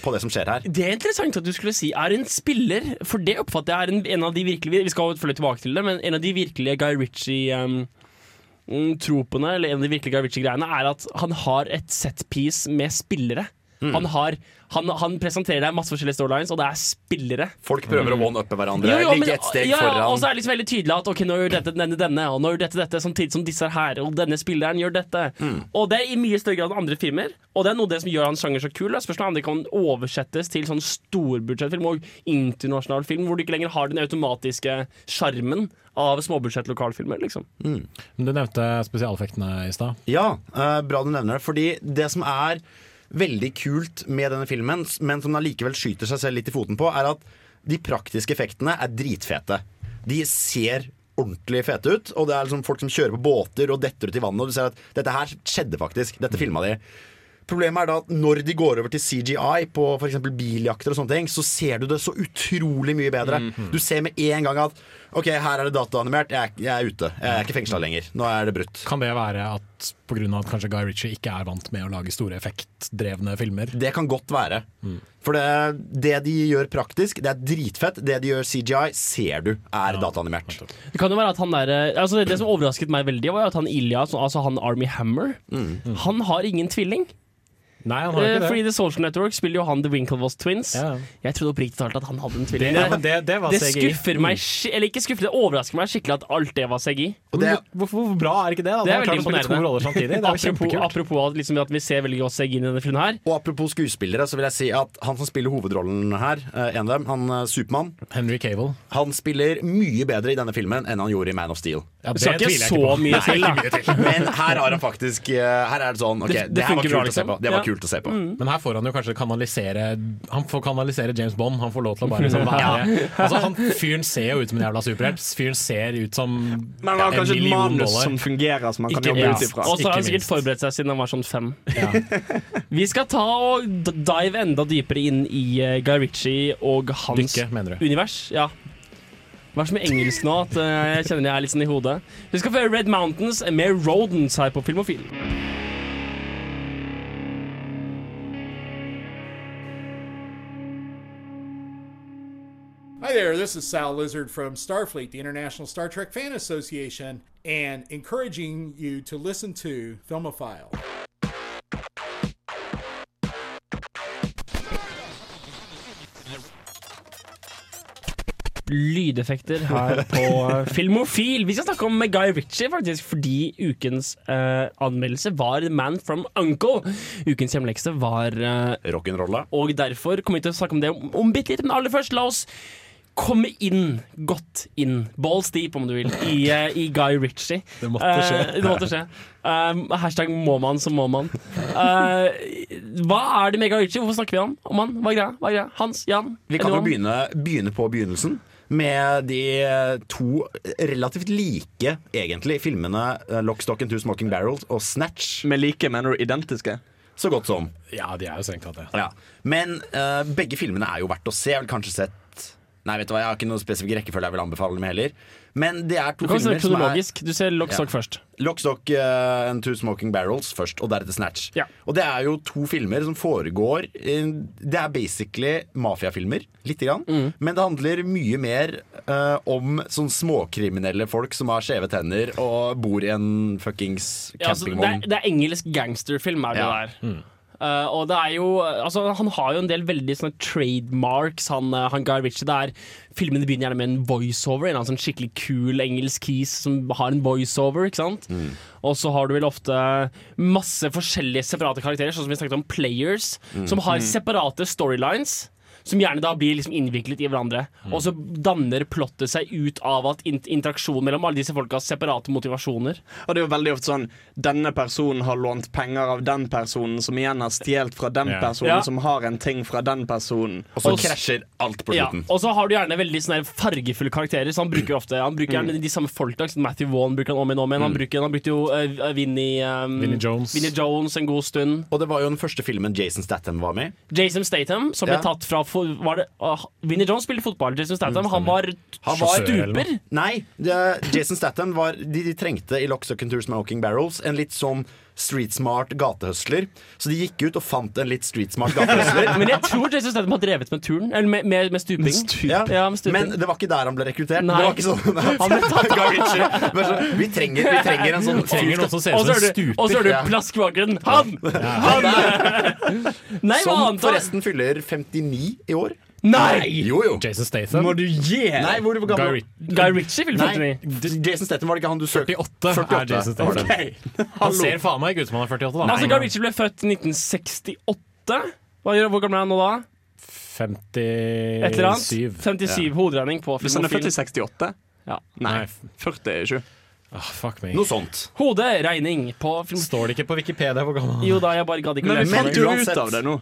på det som skjer her. Det er interessant at du skulle si er en spiller, for det oppfatter jeg er en, en av de virkelige Vi skal følge tilbake til det, men en av de virkelige Guy Ritchie-tropene, eller en av de virkelige Guy Ritchie-greiene, er at han har et setpiece med spillere. Han, har, han, han presenterer deg masse forskjellige storylines, og det er spillere. Folk prøver å one-uppe hverandre. Jo, jo, men- Ligge et steg ja, foran. Og så er det liksom veldig tydelig at Ok, nå gjør dette denne denne, og nå gjør dette dette samtidig som disse her, og denne spilleren gjør dette. Mm. Og det er i mye større grad enn andre filmer, og det er noe det som gjør hans sjanger så kul. Spørsmålet er om det kan oversettes til sånn storbudsjettfilm og internasjonal film, hvor du ikke lenger har den automatiske sjarmen av småbudsjett lokalfilmer, liksom. Mm. Du nevnte spesialeffektene i stad. Ja, uh, bra du nevner det. Fordi det som er veldig kult med denne filmen, men som allikevel skyter seg selv litt i foten på, er at de praktiske effektene er dritfete. De ser ordentlig fete ut, og det er liksom folk som kjører på båter og detter ut i vannet, og du ser at dette her skjedde faktisk. Dette filma de. Problemet er da at når de går over til CGI på f.eks. biljakter og sånne ting, så ser du det så utrolig mye bedre. Du ser med en gang at OK, her er det dataanimert, jeg, jeg er ute. Jeg er ikke fengsla lenger. Nå er det brutt. Kan det være at pga. at kanskje Guy Ritchie ikke er vant med å lage store effektdrevne filmer? Det kan godt være. For det, det de gjør praktisk, det er dritfett. Det de gjør CGI, ser du er dataanimert. Det kan jo være at han der, eh, altså det, det som overrasket meg veldig, var at han Ilya, altså han Army Hammer, han har ingen tvilling. Nei, han har Eh, ikke det. Fordi The Social Network spiller jo han The Winklevoss Twins. Ja. Jeg trodde oppriktig talt at han hadde en tvilling. Det, det, det var det skuffer meg Eller ikke skuffer, det overrasker meg skikkelig at alt det var CGI. Hvor Hvorfor, hvorfor bra er ikke det? da? Det er veldig imponerende. Det er apropos, apropos at, liksom, at vi ser veldig godt CGI i denne filmen her. og apropos skuespillere, så vil jeg si at han som spiller hovedrollen her, eh, en av dem, han eh, Supermann, Henry Cable. han spiller mye bedre i denne filmen enn han gjorde i Man of Steel. Ja, Det skal ikke så mye til, da. Men her har han faktisk eh, Her er det sånn OK, Det- det, det her var kult å se liksom. på. Det var Ja. Kult å se på. Men her får han jo kanskje kanalisere Han får kanalisere James Bond. Han får lov til å bare liksom være altså, han, Fyren ser jo ut som en jævla superhelt. Fyren ser ut som Men han har kanskje et manus dollar. som fungerer, som han kan Ikke jobbe ja. ut ifra. Og så har han sikkert forberedt seg siden han var sånn fem. Ja. Vi skal ta og dive enda dypere inn i uh, Guy Ritchie og hans Dykke, mener du? univers. Ja. Hva er det som er engelsk nå? At eh, jeg kjenner jeg er litt sånn i hodet. Vi skal få høre Red Mountains med Rodents her på Filmofil. Hi there, this is Sal Lizard from Starfleet, the International Star Trek Fan Association, and encouraging you to listen to Filmophile. Lydeffekter her på eh, Filmofil. Vi skal snakke om Guy Ritchie, faktisk, fordi ukens uh, anmeldelse var Man from Uncle. Ukens hjemlekse var uh, Rock'n'rolla. Og derfor kommer vi til å snakke om det om, om bitte litt. Men aller først, la oss komme inn, godt inn, balls deep om du vil, i, eh, i Guy Ritchie. Det måtte skje. Uh, det måtte skje. Uh, hashtag må man, så må man. Uh, hva er det med Guy Ritchie? Hvorfor snakker vi om, om han? Hva er greia? Hva er greia? Hans? Jan? Vi kan jo begynne, begynne på begynnelsen. Med de eh, to relativt like, egentlig, filmene 'Lockstock 'Lock, Stock and Two Smoking Barrels' og 'Snatch'. Med like, mener du identiske? Så godt som. Ja, de er jo strengt tatt det. Ja. Men uh, begge filmene er jo verdt å se. Jeg har vel kanskje sett Nei, vet du hva, jeg har ikke noen spesifikk rekkefølge jeg vil anbefale dem heller. Men det er to Du kan se filmer som er kronologisk. Du ser Lock, Ja. Stock først. Lock, Stock eh, and Two Smoking Barrels først, og deretter Snatch. Ja. Og det er jo to filmer som foregår Det er basically mafiafilmer, lite grann. Mm. Men det handler mye mer uh, om sånn småkriminelle folk som har skjeve tenner og bor i en fuckings Ja, altså, det, campingvogn. er, det er engelsk gangsterfilm, er det Ja. der. Uh, og det er jo altså, Han har jo en del veldig sånne trademarks, han, uh, han Guy Ritchie. Det er Filmene begynner gjerne med en voiceover. En sånn skikkelig kul engelsk kis som har en voiceover. ikke sant? Og så har du vel ofte masse forskjellige separate karakterer, sånn som vi snakket om Players, som har separate storylines. Som gjerne da blir liksom innviklet i hverandre. Og så danner plottet seg ut av at in interaksjon mellom alle disse folka har separate motivasjoner. Og det er jo veldig ofte sånn Denne personen har lånt penger av den personen, som igjen har stjålet fra den personen, Ja. som har en ting fra den personen. Og så krasjer alt på Ja, og så har du gjerne veldig sånne fargefulle karakterer. Så Han bruker ofte Han bruker gjerne de samme folka. Matthew Vaughan bruker han om igjen og om igjen. Han, bruker, han brukte jo uh, Vinnie, um, Vinnie Jones. Vinnie Jones en god stund. Og det var jo den første filmen Jason Statham var med i. Jason Statham, som ble Ja. tatt fra fo- var det, uh, Vinnie Jones spilte fotball. Jason Statham, han var, Han var- stuper. Nei, det, Jason Statham var de, de trengte i Lock, Stock and Tour Smoking Barrels en litt sånn street smart gatehøsler. Så de gikk ut og fant en litt street smart gatehøsler. Men jeg tror Jason Statham har drevet med turn, eller med, med, med stuping. Ja, Ja, med stuping. Men det var ikke der han ble rekruttert. Nei. Det var ikke sånn Han ble tatt av. Sånn, vi, trenger, vi trenger en sånn Vi trenger noen som ser ut så som en er du, og så hører er du Ja. Han! Ja. Han! Han! Nei, Som forresten fyller 59 i år. Nei! Jo, jo. Jason Statham. Må du gi Nei, hvor, gammel Guy. Guy Ritchie fyller 49. Jason Statham var det ikke han du søkte 48 er Jason Statham. Okay. Han ser faen meg ikke ut som han er 48, da. Altså, Guy Ritchie ble født i 1968. Hva gjør, hvor gammel er han nå, da? 57. Et eller annet? 57 hoderegning på Hvis han er født i 68? Ja. Nei, Nei. 47. Oh, fuck me. Noe sånt. Hoderegning på film... Står det ikke på Wikipedia hvor gammel han er? Jo da, jeg bare gadd ikke å Men vi fant jo ut av det nå.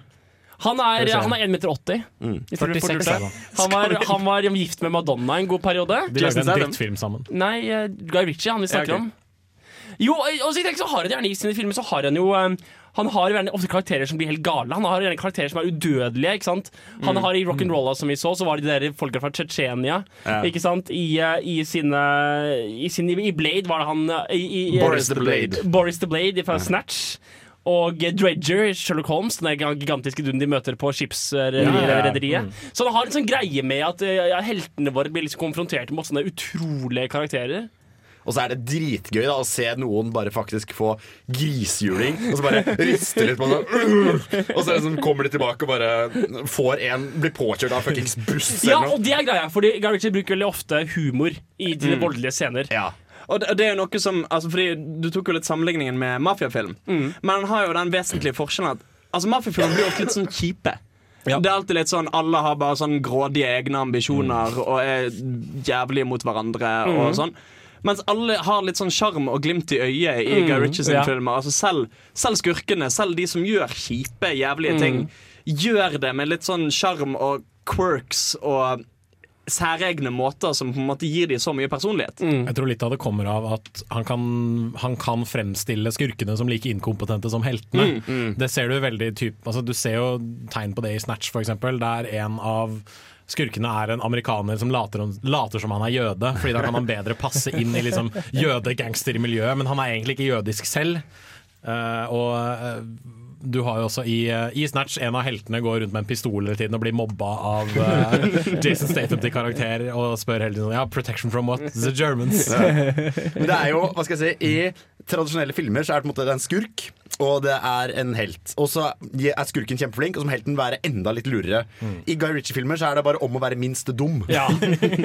Han er, han er 1,80 meter. 80, Mm. hvis dere får 46 lurt det. er han. Var, han var gift med Madonna en god periode. De lagde en drittfilm sammen. Nei, uh, Guy Ritchie, han vi snakker Ja, ok. om. Jo, og så har han gjerne i sine filmer så har han jo um, Han har jo gjerne ofte karakterer som blir helt gale. Han har gjerne karakterer som er udødelige. ikke sant? Han har I Rock'n'Rolla som vi så, så var det de der folka fra Tsjetsjenia. Ja. Ikke sant? I, eh, i sine i, sin, I Blade var det han eh, i, i, Boris the Blade. Boris the Blade fra Snatch. Og Dredger, Sherlock Holmes, den gigantiske duden de møter på skipsrederiet. Så han har en sånn greie med at eh, ja, heltene våre blir liksom konfrontert med sånne utrolige karakterer. Og så er det dritgøy da å se noen bare faktisk få grisehjuling, og så bare riste litt på den, Og så det sånn, kommer de tilbake og bare får en Blir påkjørt av fuckings buss Ja, og det er greia, fordi Guy Ritchie bruker veldig ofte humor i dine voldelige scener. Ja. Og det, og det er jo noe som altså fordi Du tok jo litt sammenligningen med mafiafilm. Men den har jo den vesentlige forskjellen at Altså mafiafilmer blir ofte litt sånn kjipe. Det er alltid litt sånn Alle har bare sånn grådige egne ambisjoner og er jævlige mot hverandre. Og sånn mens alle har litt sånn sjarm og glimt i øyet i Guy Ritchie sine ja. filmer. Altså selv, selv skurkene, selv de som gjør kjipe, jævlige ting, gjør det med litt sånn sjarm og quirks og særegne måter som på en måte gir dem så mye personlighet. Jeg tror litt av det kommer av at han kan, han kan fremstille skurkene som like inkompetente som heltene. Det ser du veldig typ, altså Du ser jo tegn på det i Snatch, for eksempel, der en av skurkene er en amerikaner som later, later som han er jøde, Fordi da kan han bedre passe inn i liksom jøde-gangster-miljøet, men han er egentlig ikke jødisk selv. Uh, og eh, du har jo også i, eh, i Snatch en av heltene går rundt med en pistol hele tiden og blir mobba av uh, Jason Statham til karakter og spør hele tiden ja, 'protection from what? The Germans'. Men det er jo, hva skal jeg si I tradisjonelle filmer så er det på en måte en skurk, og det er en helt. Og så er skurken kjempeflink, og så må helten være enda litt lurere. I Guy Ritchie-filmer så er det bare om å være minst dum. Ja.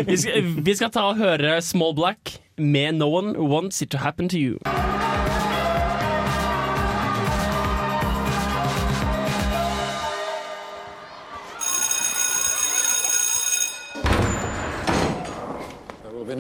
Vi skal, vi skal ta og høre Small Black med No One Wants It To Happen To You.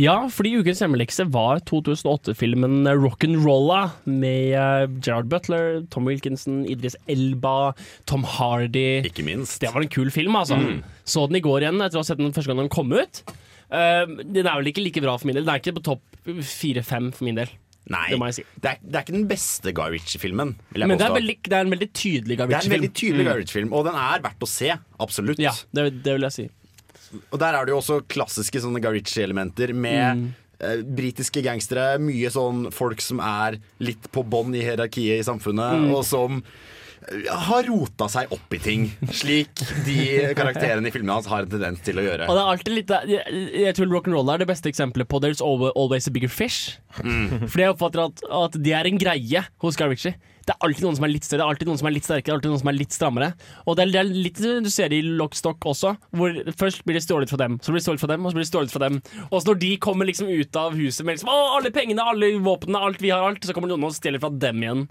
Ja, fordi ukens hjemmelekse var 2008-filmen Rock'n'Rolla med eh, Gerard Butler, Tom Wilkinson, Idris Elba, Tom Hardy. Ikke minst. Det var en kul film, altså. Så den i går igjen etter å ha sett den første gang den kom ut. Uh, den er vel ikke like bra for min del. Den er ikke på topp fire-fem for min del. Nei, Det si. det er, det er ikke den beste Guy Ritchie-filmen. Men det er, veldig, det er en veldig tydelig Guy Ritchie-film. Det er en veldig tydelig mm. Guy Ritchie-film, og den er verdt å se. Absolutt. Ja, det, det vil jeg si. Og der er det jo også klassiske sånne Guy Ritchie-elementer med eh, britiske gangstere. Mye sånn folk som er litt på bånn i hierarkiet i samfunnet, og som eh, har rota seg opp i ting. Slik de karakterene i filmene hans har en tendens til å gjøre. Og det er alltid litt Jeg, jeg tror rock'n'roll er det beste eksempelet på There's always a bigger fish. Fordi jeg oppfatter at, at det er en greie hos Guy Ritchie. Det er alltid noen som er litt større, alltid noen som er litt sterkere, alltid noen som er litt strammere. Og det er, det er litt du ser det i Lockstock også, hvor først blir det stjålet fra dem, så blir det stjålet fra dem, og så blir det stjålet fra dem. Og så når de kommer liksom ut av huset med liksom, Å, alle pengene, alle våpnene, alt vi har, alt, så kommer noen og stjeler fra dem igjen.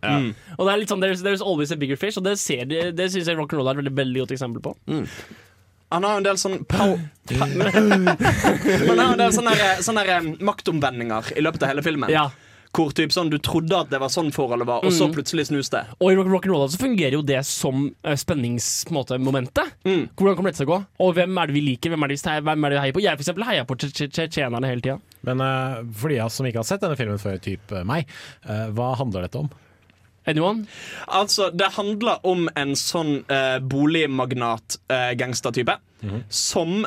Og det er litt sånn There's, there's always a bigger fish, og det, ser de, det syns jeg rock'n'roll er et veldig, veldig godt eksempel på. Han har jo en del sånn pow... Han har en del sånne, sånne maktomvendinger i løpet av hele filmen. Ja. Hvor typ sånn, du trodde at det var sånn forholdet var, og så Mm. plutselig snus det. Og i rock'n'roll så fungerer jo det som uh, spenningsmomentet. Mm. Hvordan kommer dette til å gå? Og hvem er det vi liker? Hvem er det vi, hvem er det vi heier på? Jeg for eksempel heier på tsje- tsje- tsjetsjenerne hele tida. Men uh, for de av oss som ikke har sett denne filmen før, typ eh, meg, uh, hva handler dette om? Anyone? Altså, det handler om en sånn uh, boligmagnat-gangstertype som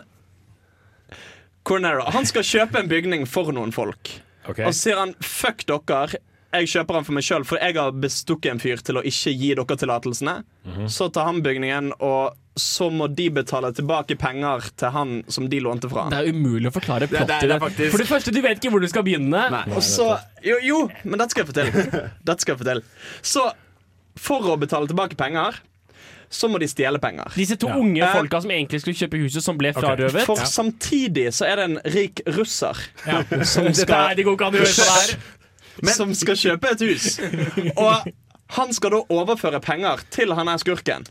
Cornero. Han skal kjøpe en bygning for noen folk. Ok. Og så sier han 'fuck dere'. Jeg kjøper den for meg sjøl, for jeg har bestukket en fyr til å ikke gi dere tillatelsene. Mhm. Så tar han bygningen, og så må de betale tilbake penger til han som de lånte fra. Det er umulig å forklare Det- det- plottet. det er For det første, du vet ikke hvor du skal begynne. Og så, jo, jo, men dette skal jeg fortelle. Dette skal jeg fortelle. Så for å betale tilbake penger, så må de stjele penger. Disse to Ja. unge Eh, folka som egentlig skulle kjøpe huset, som ble frarøvet. frarøvet. For samtidig så er det en rik russer som skal det går ikke an å høre det her. Som skal kjøpe et hus. Og han skal da overføre penger til han er skurken.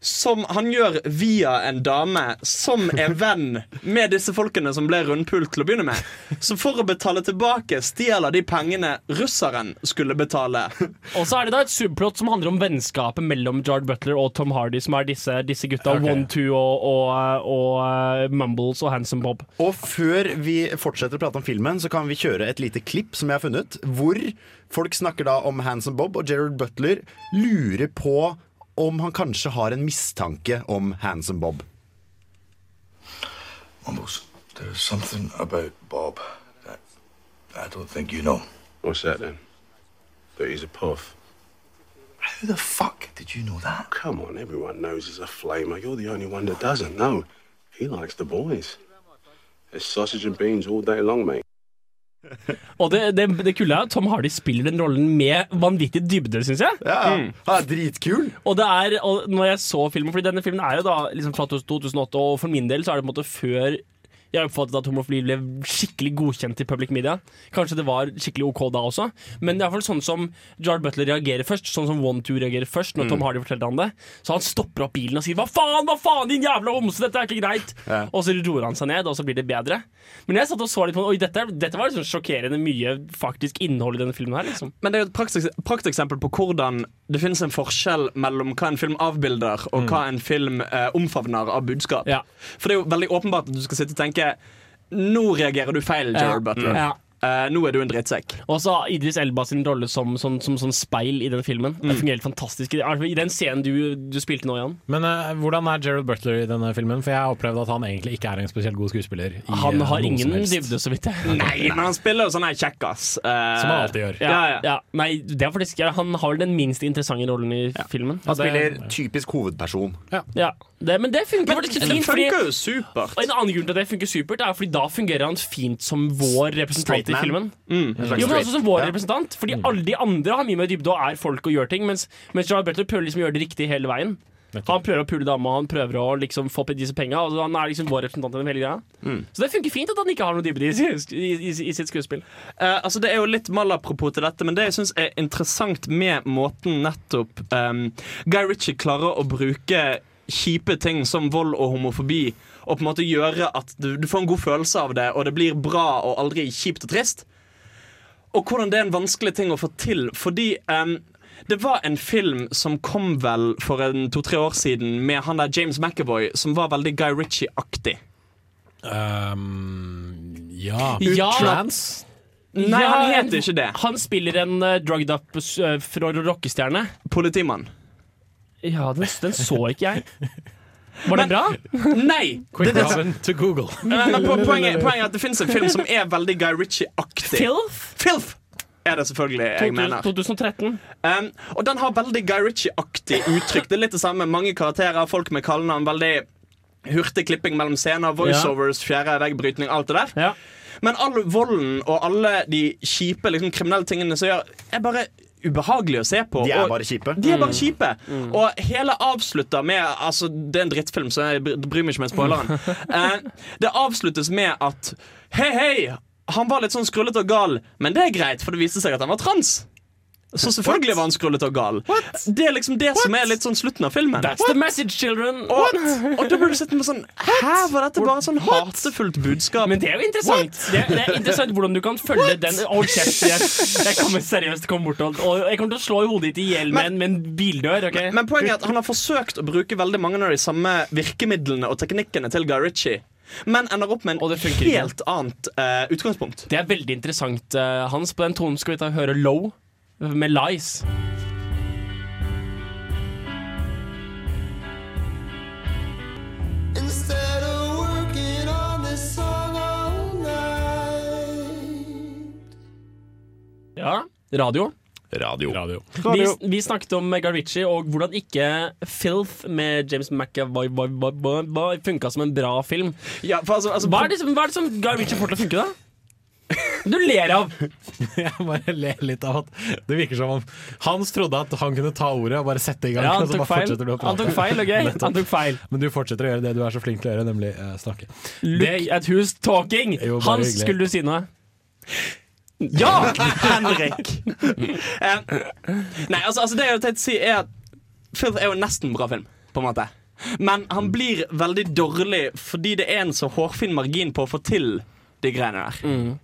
Som han gjør via en dame som er venn med disse folkene som ble rundpult til å begynne med. Så for å betale tilbake stjeler de pengene russeren skulle betale. Og så er det da et subplot som handler om vennskapet mellom Jard Butler og Tom Hardy, som er disse, disse gutta. Okay. One, Two og, og, og uh, Mumbles og Handsome Bob. Og før vi fortsetter å prate om filmen, så kan vi kjøre et lite klipp som jeg har funnet, hvor folk snakker da om Handsome Bob, og Gerard Butler lurer på om han kanskje har en mistanke om Handsome Bob. Mumbles, there's something about Bob that I don't think you know. What's that then? That he's a puff. How the fuck did you know that? Come on, everyone knows he's a flamer. You're the only one that doesn't know. He likes the boys. It's sausage and beans all day long, mate. Og det, det, det kule er at Tom Hardy spiller den rollen med vanvittig dybde, syns jeg. Ja, Mm. han er dritkul. Og det er, og når jeg så filmen Fordi denne filmen er jo da liksom fra 2008, og for min del så er det på en måte før jeg oppfattet at homofili ble skikkelig godkjent i public media. Kanskje det var skikkelig ok da også, men det er i hvert fall sånn som Jard Butler reagerer først. Sånn som One Two reagerer først når Mm. Tom Hardy forteller han det. Så han stopper opp bilen og sier 'hva faen, hva faen, din jævla homse, dette er ikke greit'. Ja. Og så roer han seg ned, og så blir det bedre. Men jeg satt og så litt på Oi, dette, dette var liksom sjokkerende mye faktisk innhold i denne filmen her, liksom. Men det er jo et prakteksempel på hvordan det finnes en forskjell mellom hva en film avbilder, og Mm. hva en film eh, omfavner av budskap. For det er jo veldig åpenbart at du skal sitte og tenke Nå reagerer du feil. Gerard Butler. Ja. Eh, nå er du en drittsekk. Og så Idris Elba sin rolle som, som, som, som speil i den filmen. Mm. Det fungerer helt fantastisk. I i den scenen du, du spilte nå, Jan. Men uh, hvordan er Gerald Butler i denne filmen? For jeg har opplevd at han egentlig ikke er en spesielt god skuespiller. I, Han eh, har ingen dybde, så vidt jeg Nei, men han spiller jo sånn her kjekkas. Uh, Som han alltid gjør. Ja, Ja, ja. ja. Nei, det er faktisk Han har vel den minst interessante rollen i filmen. Han spiller typisk hovedperson. Ja, det, Men det funker Men faktisk det fint. fordi- funker jo supert. En annen grunn til at det funker supert, er fordi da fungerer han fint som vår representant Straight i filmen. Mm. Jo, men også som vår representant. Fordi alle de andre har mye mer dybde og er folk og gjør ting, mens, mens Gerard Butler prøver liksom å gjøre det riktig hele veien. Han prøver å pule dama, han prøver å liksom få disse penga. Altså han er liksom vår representant i den hele greia. Mm. Så det funker fint at han ikke har noe dybde i, i, i, i sitt skuespill. Eh, altså Det er jo litt malapropos til dette, men det jeg syns er interessant med måten nettopp um, Guy Ritchie klarer å bruke kjipe ting som vold og homofobi og på en måte gjøre at du, du får en god følelse av det, og det blir bra og aldri kjipt og trist. Og hvordan det er en vanskelig ting å få til, fordi um, det var en film som kom vel for en to-tre år siden med han der James McAvoy, som var veldig Guy Ritchie-aktig. Um, ja. Ja. Trans? Nei, Ja, han heter ikke det. Han spiller en uh, drugged up uh, fra rockestjerne. Politimann. Ja, den, den så ikke jeg. Var den bra? Nei! Quick Det- det- Robin to Google. Men, men po- poenget, poenget er at det finnes en film som er veldig Guy Ritchie-aktig. Filth? Filth er det selvfølgelig jeg mener. 2013. Um, og den har veldig Guy Ritchie-aktig uttrykk. Det er litt det samme. Mange karakterer, folk med kallenavn. Veldig hurtig klipping mellom scener, voiceovers, fjerde veggbrytning, alt det der. Men all volden og alle de kjipe liksom, kriminelle tingene som gjør, Jeg bare ubehagelig å se på. De er bare kjipe. De er bare Mm. kjipe. Og hele avslutter med Altså, det er en drittfilm, så jeg bryr meg ikke med spoileren. Eh, det avsluttes med at Hei, hei! Han var litt sånn skrullete og gal, men det er greit, for det viste seg at han var trans. Så selvfølgelig var han skrullet og gal. Det er liksom det som er litt sånn slutten av filmen. That's the message, children! Og, og da burde du sett med sånn Hæ, var dette bare sånn hatefullt budskap? Men det er jo interessant. Det er, det er interessant hvordan du kan følge den Hold kjeft. Jeg, jeg kommer seriøst komme bort og, og jeg kommer til å slå i hodet ditt i hjel med, en- med en bildør. Okay? Men poenget er at han har forsøkt å bruke veldig mange av de samme virkemidlene og teknikkene til Guy Ritchie. Men ender opp med en ikke. helt annet uh, utgangspunkt. Det er veldig interessant, uh, Hans. På den tonen skal vi ta høre Low med Lies. Instead of working on this song all night. Ja, radio. Radio. Vi, vi snakket om Garvici og hvordan ikke Filth med James McAvoy funka som en bra film. Ja, for altså, altså, hva, er det, som- hva er det som Garvici får til å funke, da? Du ler av! Jeg bare ler litt av at det virker som om Hans trodde at han kunne ta ordet og bare sette i gang. Ja, han tok feil. du å. Han tok feil, ok? Han tok feil. Men du fortsetter å gjøre det du er så flink til å gjøre, nemlig uh, snakke. Look at who's talking! Jo, Hans, hyggelig. skulle du si noe? Ja! Henrik! Eh, nei, altså, altså det jeg har tenkt å si er at Filth er jo nesten bra film, på en måte. Men han blir veldig dårlig fordi det er en så hårfin margin på å få til de greiene der.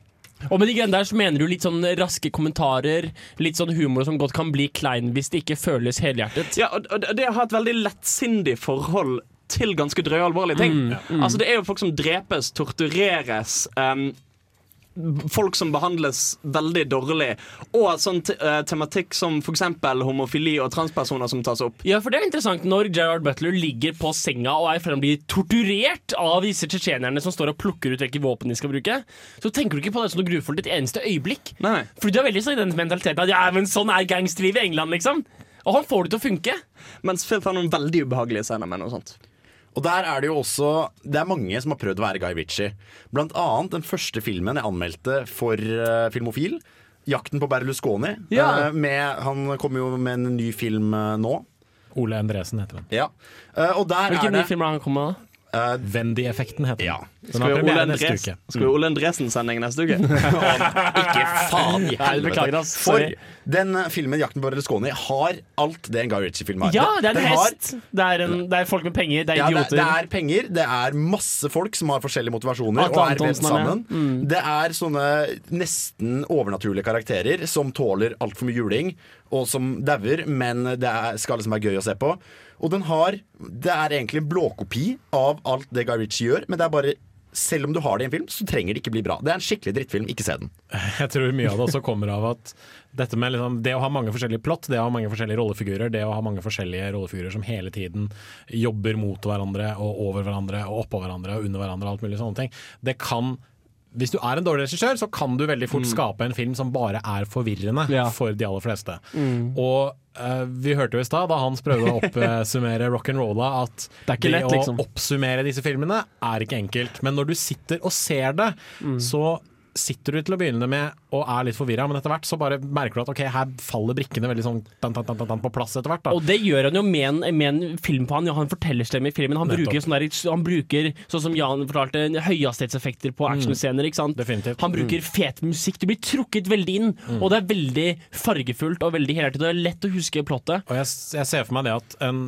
Og med de greiene der så mener du litt sånn raske kommentarer, litt sånn humor som godt kan bli klein hvis det ikke føles helhjertet. Ja, og, det å ha et veldig lettsindig forhold til ganske drøye alvorlige ting. Mm, mm. Altså Det er jo folk som drepes, tortureres. Um, Folk som behandles veldig dårlig. Og sånn eh, tematikk som f.eks. homofili og transpersoner som tas opp. Ja, for det er interessant når Gerard Butler ligger på senga og er i ferd med å bli torturert av disse tsjetsjenerne som står og plukker ut hvilke våpen de skal bruke, så tenker du ikke på det som noe grufullt et eneste øyeblikk. Nei. Fordi du er veldig sånn i den mentaliteten at ja, men sånn er gangsterlivet i England, liksom. Og han får det til å funke. Mens Phil har noen veldig ubehagelige scener med noe sånt. Og der er det jo også Det er mange som har prøvd å være Guy Ritchie. Blant annet den første filmen jeg anmeldte for uh, Filmofil. 'Jakten på Berlusconi'. Ja. Uh, med, han kommer jo med en ny film uh, nå. Ole Endresen heter han. Ja. Eh, og der Hvilken er ny film har han kommet med? Uh, Vendy-effekten heter den. Ja. Den Skal vi Ole neste uke. Skal vi Ole Endresen-sending neste uke? Ikke faen i helvete. For den eh, filmen 'Jakten på Berlusconi' har alt det en Guy Ritchie-film har. Ja, det er Den hest! har- Det er, en, det er folk med penger. Det er Ja, det, idioter. det er penger, det er masse folk som har forskjellige motivasjoner Atle og er vevd sammen. Mm. Det er sånne nesten overnaturlige karakterer som tåler altfor mye juling, og som dauer, men det er, skal liksom være gøy å se på. Og den har Det er egentlig en blåkopi av alt det Guy Ritchie gjør, men det er bare selv om du har det i en film, så trenger det ikke bli bra. Det er en skikkelig drittfilm. Ikke se den. Jeg tror mye av det også kommer av at dette med liksom, det å ha mange forskjellige plott, det å ha mange forskjellige rollefigurer, det å ha mange forskjellige rollefigurer som hele tiden jobber mot hverandre og over hverandre og oppå hverandre og under hverandre og alt mulig sånne ting, det kan hvis du er en dårlig regissør, så kan du veldig fort Mm. skape en film som bare er forvirrende Ja. for de aller fleste. Mm. Og eh, vi hørte jo i stad, da Hans prøvde å oppsummere rock'n'rolla, at Det er ikke lett, liksom. å oppsummere disse filmene er ikke enkelt. Men når du sitter og ser det, Mm. så sitter du til å begynne med og er litt forvirra, men etter hvert så bare merker du at ok, her faller brikkene veldig sånn dan, dan, dan, på plass etter hvert. da. Og det gjør han jo med en, med en film på han. Ja, han fortellerstemme i filmen. Han Nettopp. bruker, sånn der, han bruker, sånn som Jan fortalte, høyhastighetseffekter på actionscener. ikke sant? Mm. Definitivt. Han bruker fet musikk. Du blir trukket veldig inn. Mm. Og det er veldig fargefullt og veldig helhjertet. Det er lett å huske plottet. Og jeg, jeg ser for meg det at en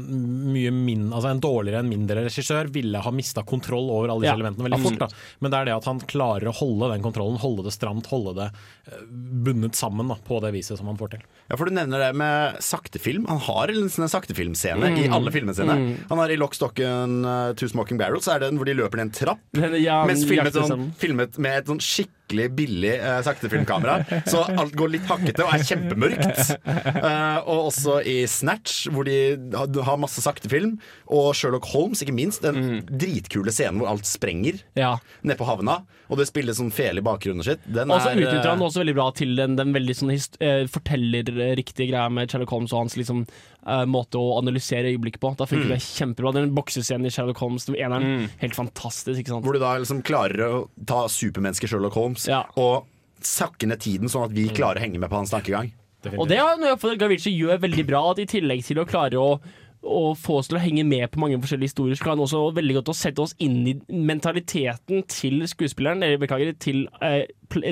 mye min, altså en dårligere enn mindre regissør ville ha mista kontroll over alle disse Ja, elementene veldig fort. Da. Men det er det at han klarer å holde den kontrollen, holde det stramt, holde det eh, bundet sammen da, på det viset som han får til. Ja, for Du nevner det med saktefilm. Han har en sånn saktefilmscene Mm. i alle filmene sine. Mm. Han har I Lock, Stocken, uh, Two Smoking Barrels er det den hvor de løper ned en trapp. Ja, mens filmet, sånn, filmet med et sånn skikkelig billig uh, saktefilmkamera. så alt går litt hakkete og er kjempemørkt. Eh, og også i Snatch, hvor de har, masse saktefilm. Og Sherlock Holmes, ikke minst. Den dritkule scenen hvor alt sprenger Ja. nede på havna. Og det spilles sånn fele i bakgrunnen sitt. Den Og så er, utnytter han eh, også veldig bra til den, den veldig sånn eh, fortellerriktige greia med Sherlock Holmes og hans liksom, eh, måte å analysere øyeblikket på. Da funker Mm. det kjempebra. Den boksescenen i Sherlock Holmes, den eneren, helt fantastisk. ikke sant? Hvor du da liksom klarer å ta supermennesket Sherlock Holmes og sakke ned tiden, sånn at vi klarer å henge med på hans tankegang. Og det er noe Gavici gjør veldig bra, at i tillegg til å klare å å få oss til å henge med på mange forskjellige historier, så klarer han også veldig godt å sette oss inn i mentaliteten til skuespilleren, eller beklager, til, eh,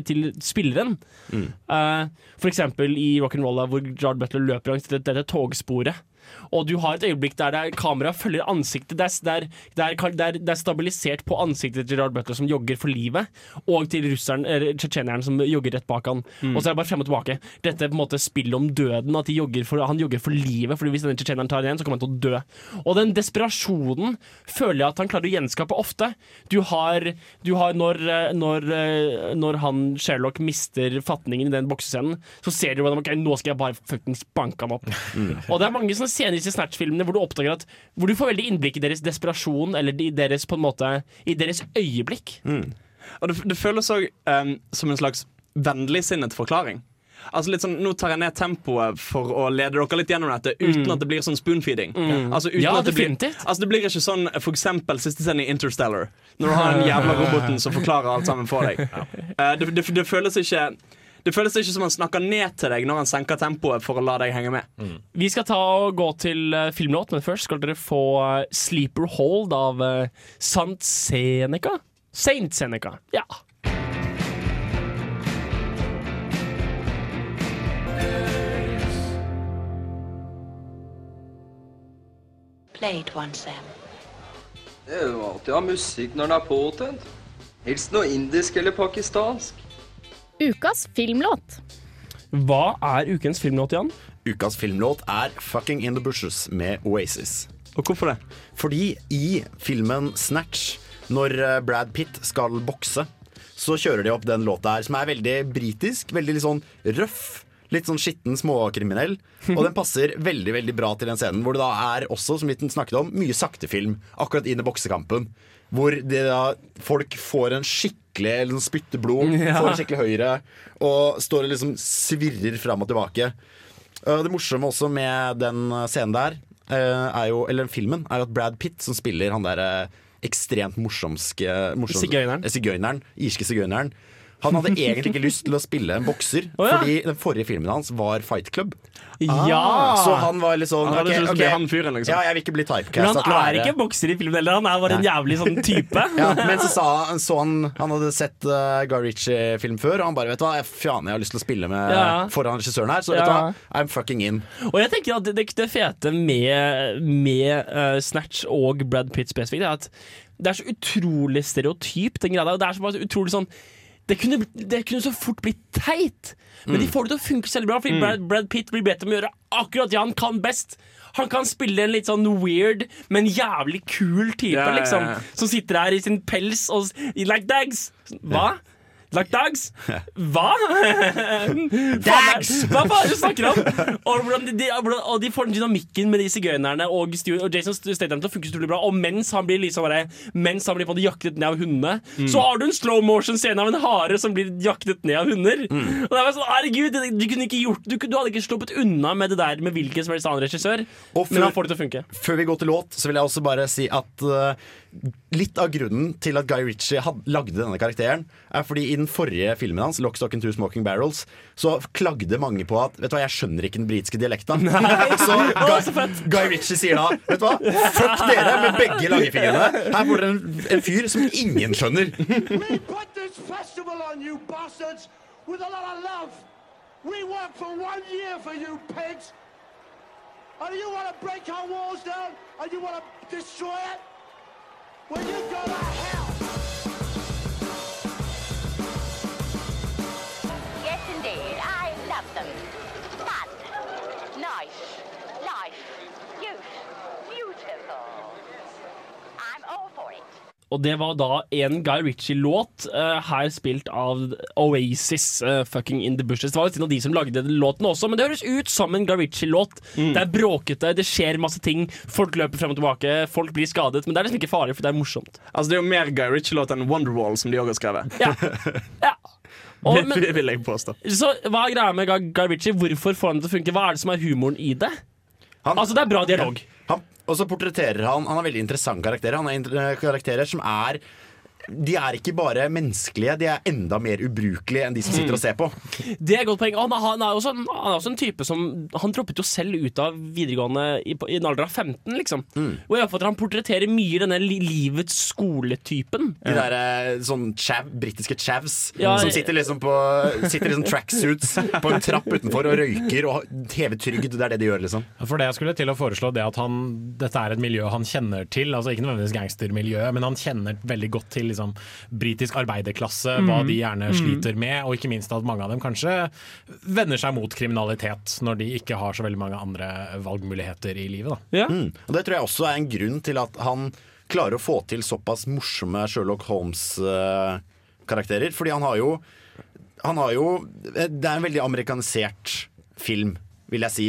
til spilleren. Eh, for eksempel i rock'n'roll, hvor Jard Butler løper langs dette, dette togsporet. Og du har et øyeblikk der, der kameraet følger ansiktet. Det er, det, er, er, er, er stabilisert på ansiktet til Gerard Butler som jogger for livet, og til russeren, tsjetsjeneren som jogger rett bak han. Mm. Og så er det bare frem og tilbake. Dette er på en måte spillet om døden. At de jogger for, han jogger for livet, Fordi hvis denne tsjetsjeneren tar igjen, så kommer han til å dø. Og den desperasjonen føler jeg at han klarer å gjenskape ofte. Du har, du har når, eh, når, eh, når han Sherlock mister fatningen i den boksescenen, så ser du hvordan ok, nå skal jeg bare fuckings banke han opp. Og det er mange sånne scener i disse Snatch-filmene hvor du oppdager at Hvor du får veldig innblikk i deres desperasjon, eller i deres på en måte I deres øyeblikk. Og det, det føles òg som en slags vennligsinnet forklaring. Altså litt sånn, Nå tar jeg ned tempoet for å lede dere litt gjennom dette, uten Mm. at det blir sånn spoonfeeding. Mm. Altså, Ja, det blir, altså det blir ikke sånn for eksempel siste scene i Interstellar, når du har den jævla roboten som forklarer alt sammen for deg. Eh, det, det, det føles ikke det føles ikke som han snakker ned til deg når han senker tempoet for å la deg henge med. Vi skal ta og gå til eh, filmlåt, men først skal dere få eh, 'Sleeper Hold' av uh, Sant Seneca. Saint Seneca. Ja. Play it Sam. Det er jo alltid å ha musikk når den er påtent. Helst noe indisk eller pakistansk. Ukas filmlåt. Hva er ukens filmlåt, Jan? Ukas filmlåt er 'Fucking In The Bushes' med Oasis. Og hvorfor det? Fordi i filmen Snatch, når eh, Brad Pitt skal bokse, så kjører de opp den låta her, som er veldig britisk, veldig litt sånn røff. Litt sånn skitten småkriminell. Og den passer veldig veldig bra til den scenen, hvor det da er også, som vi snakket om, mye saktefilm akkurat inn i boksekampen. Hvor det da, folk får en skikkelig eller sånn spytter blod, Ja. får skikkelig høyre, og står og liksom svirrer fram og tilbake. Uh, Det morsomme også med den scenen der, er jo, eller den filmen, er jo at Brad Pitt, som spiller han der uh, ekstremt morsomske morsom, Sigøyneren. eh, sigøyneren, irske sigøyneren, han hadde egentlig ikke lyst til å spille en bokser, oh, ja. fordi den forrige filmen hans var Fight Club. Ja! Så han var litt sånn Han hadde okay, lyst til å bli han fyren, liksom. Ja, jeg vil ikke bli typecast. Men han er ikke bokser i filmen heller, han er bare en jævlig sånn type. ja, men så sa han, så han Han hadde sett uh, Guy Ritchie-film før, og han bare vet du hva, jeg, faen, jeg har lyst til å spille med Ja. foran regissøren her, så vet du hva, I'm fucking in. Og jeg tenker at det, det, det fete med, med uh, Snatch og Brad Pitt spesifikt, er at det er så utrolig stereotypt, den greia der. og Det er så utrolig sånn det kunne, det kunne så fort blitt teit, men de får det til å funke selv bra. Fordi Mm. Brad, Brad Pitt blir bedt om å gjøre akkurat det han kan best. Han kan spille en litt sånn weird, men jævlig kul type, Ja, ja, ja. liksom. Som sitter her i sin pels og like dags. Hva? Like dags? Hva? Dags! Hva faen er det du snakker om? Og, hvordan de, de, hvordan, og de får den dynamikken med de sigøynerne og, og Jason Statham til å funke utrolig bra. Og mens han blir liksom bare Mens han blir på en måte jaktet ned av hundene, Mm. så har du en slow motion-scene av en hare som blir jaktet ned av hunder. Mm. Og det var sånn, herregud, det- du kunne ikke gjort du, du hadde ikke sluppet unna med det der med hvilken som helst annen regissør. Og men han får det til å funke. Før vi går til låt, så vil jeg også bare si at uh, litt av grunnen til at Guy Ritchie had, lagde denne karakteren, er fordi i den forrige filmen hans, 'Lock, Stock and Two Smoking Barrels', så klagde mange på at Vet du hva, jeg skjønner ikke den britiske dialekta. Så Guy, Guy Ritchie sier da Vet du hva, fuck dere med begge langefingrene. Her får dere en, en fyr som ingen skjønner. We work for one year for you pigs. And you want to break our walls down and you want to destroy it? Well, you go to hell. Yes, indeed. I love them. Fun, nice, life, youth, beautiful. I'm all for it. Og det var da en Guy Ritchie-låt, uh, her spilt av Oasis, uh, 'Fucking In The Bushes'. Det var litt av de som lagde låten også, men det høres ut som en Guy Ritchie-låt. Det er bråkete, det skjer masse ting, folk løper frem og tilbake, folk blir skadet, men det er liksom ikke farlig, for det er morsomt. Altså Det er jo mer Guy Ritchie-låt enn Wonderwall, som de òg har skrevet. Og, Det vil jeg påstå. så hva er greia med Guy Ritchie? Hvorfor får han det til å funke? Hva er det som er humoren i det? Altså, det er bra dialog. Han, og så portretterer han Han har veldig interessante karakterer. Han har karakterer som er de er ikke bare menneskelige, de er enda mer ubrukelige enn de som sitter og ser på. Det er et godt poeng. Han, han, er også, en- han er også en type som Han droppet jo selv ut av videregående i, i en alder av 15, liksom. Og jeg oppfatter han portretterer mye denne livets skoletypen. De der eh, sånn chav, britiske chavs Ja, som sitter liksom på Sitter sånn tracksuits på en trapp utenfor og røyker og hever trygd. Det er det de gjør, liksom. For det jeg skulle til å foreslå det at han, dette er et miljø han kjenner til, altså ikke nødvendigvis gangstermiljø, men han kjenner veldig godt til liksom, britisk arbeiderklasse, hva de gjerne Mm. sliter med, og ikke minst at mange av dem kanskje vender seg mot kriminalitet når de ikke har så veldig mange andre valgmuligheter i livet. Da. Mm. Og Det tror jeg også er en grunn til at han klarer å få til såpass morsomme Sherlock Holmes-karakterer. Fordi han har jo Han har jo Det er en veldig amerikanisert film. Vil jeg si.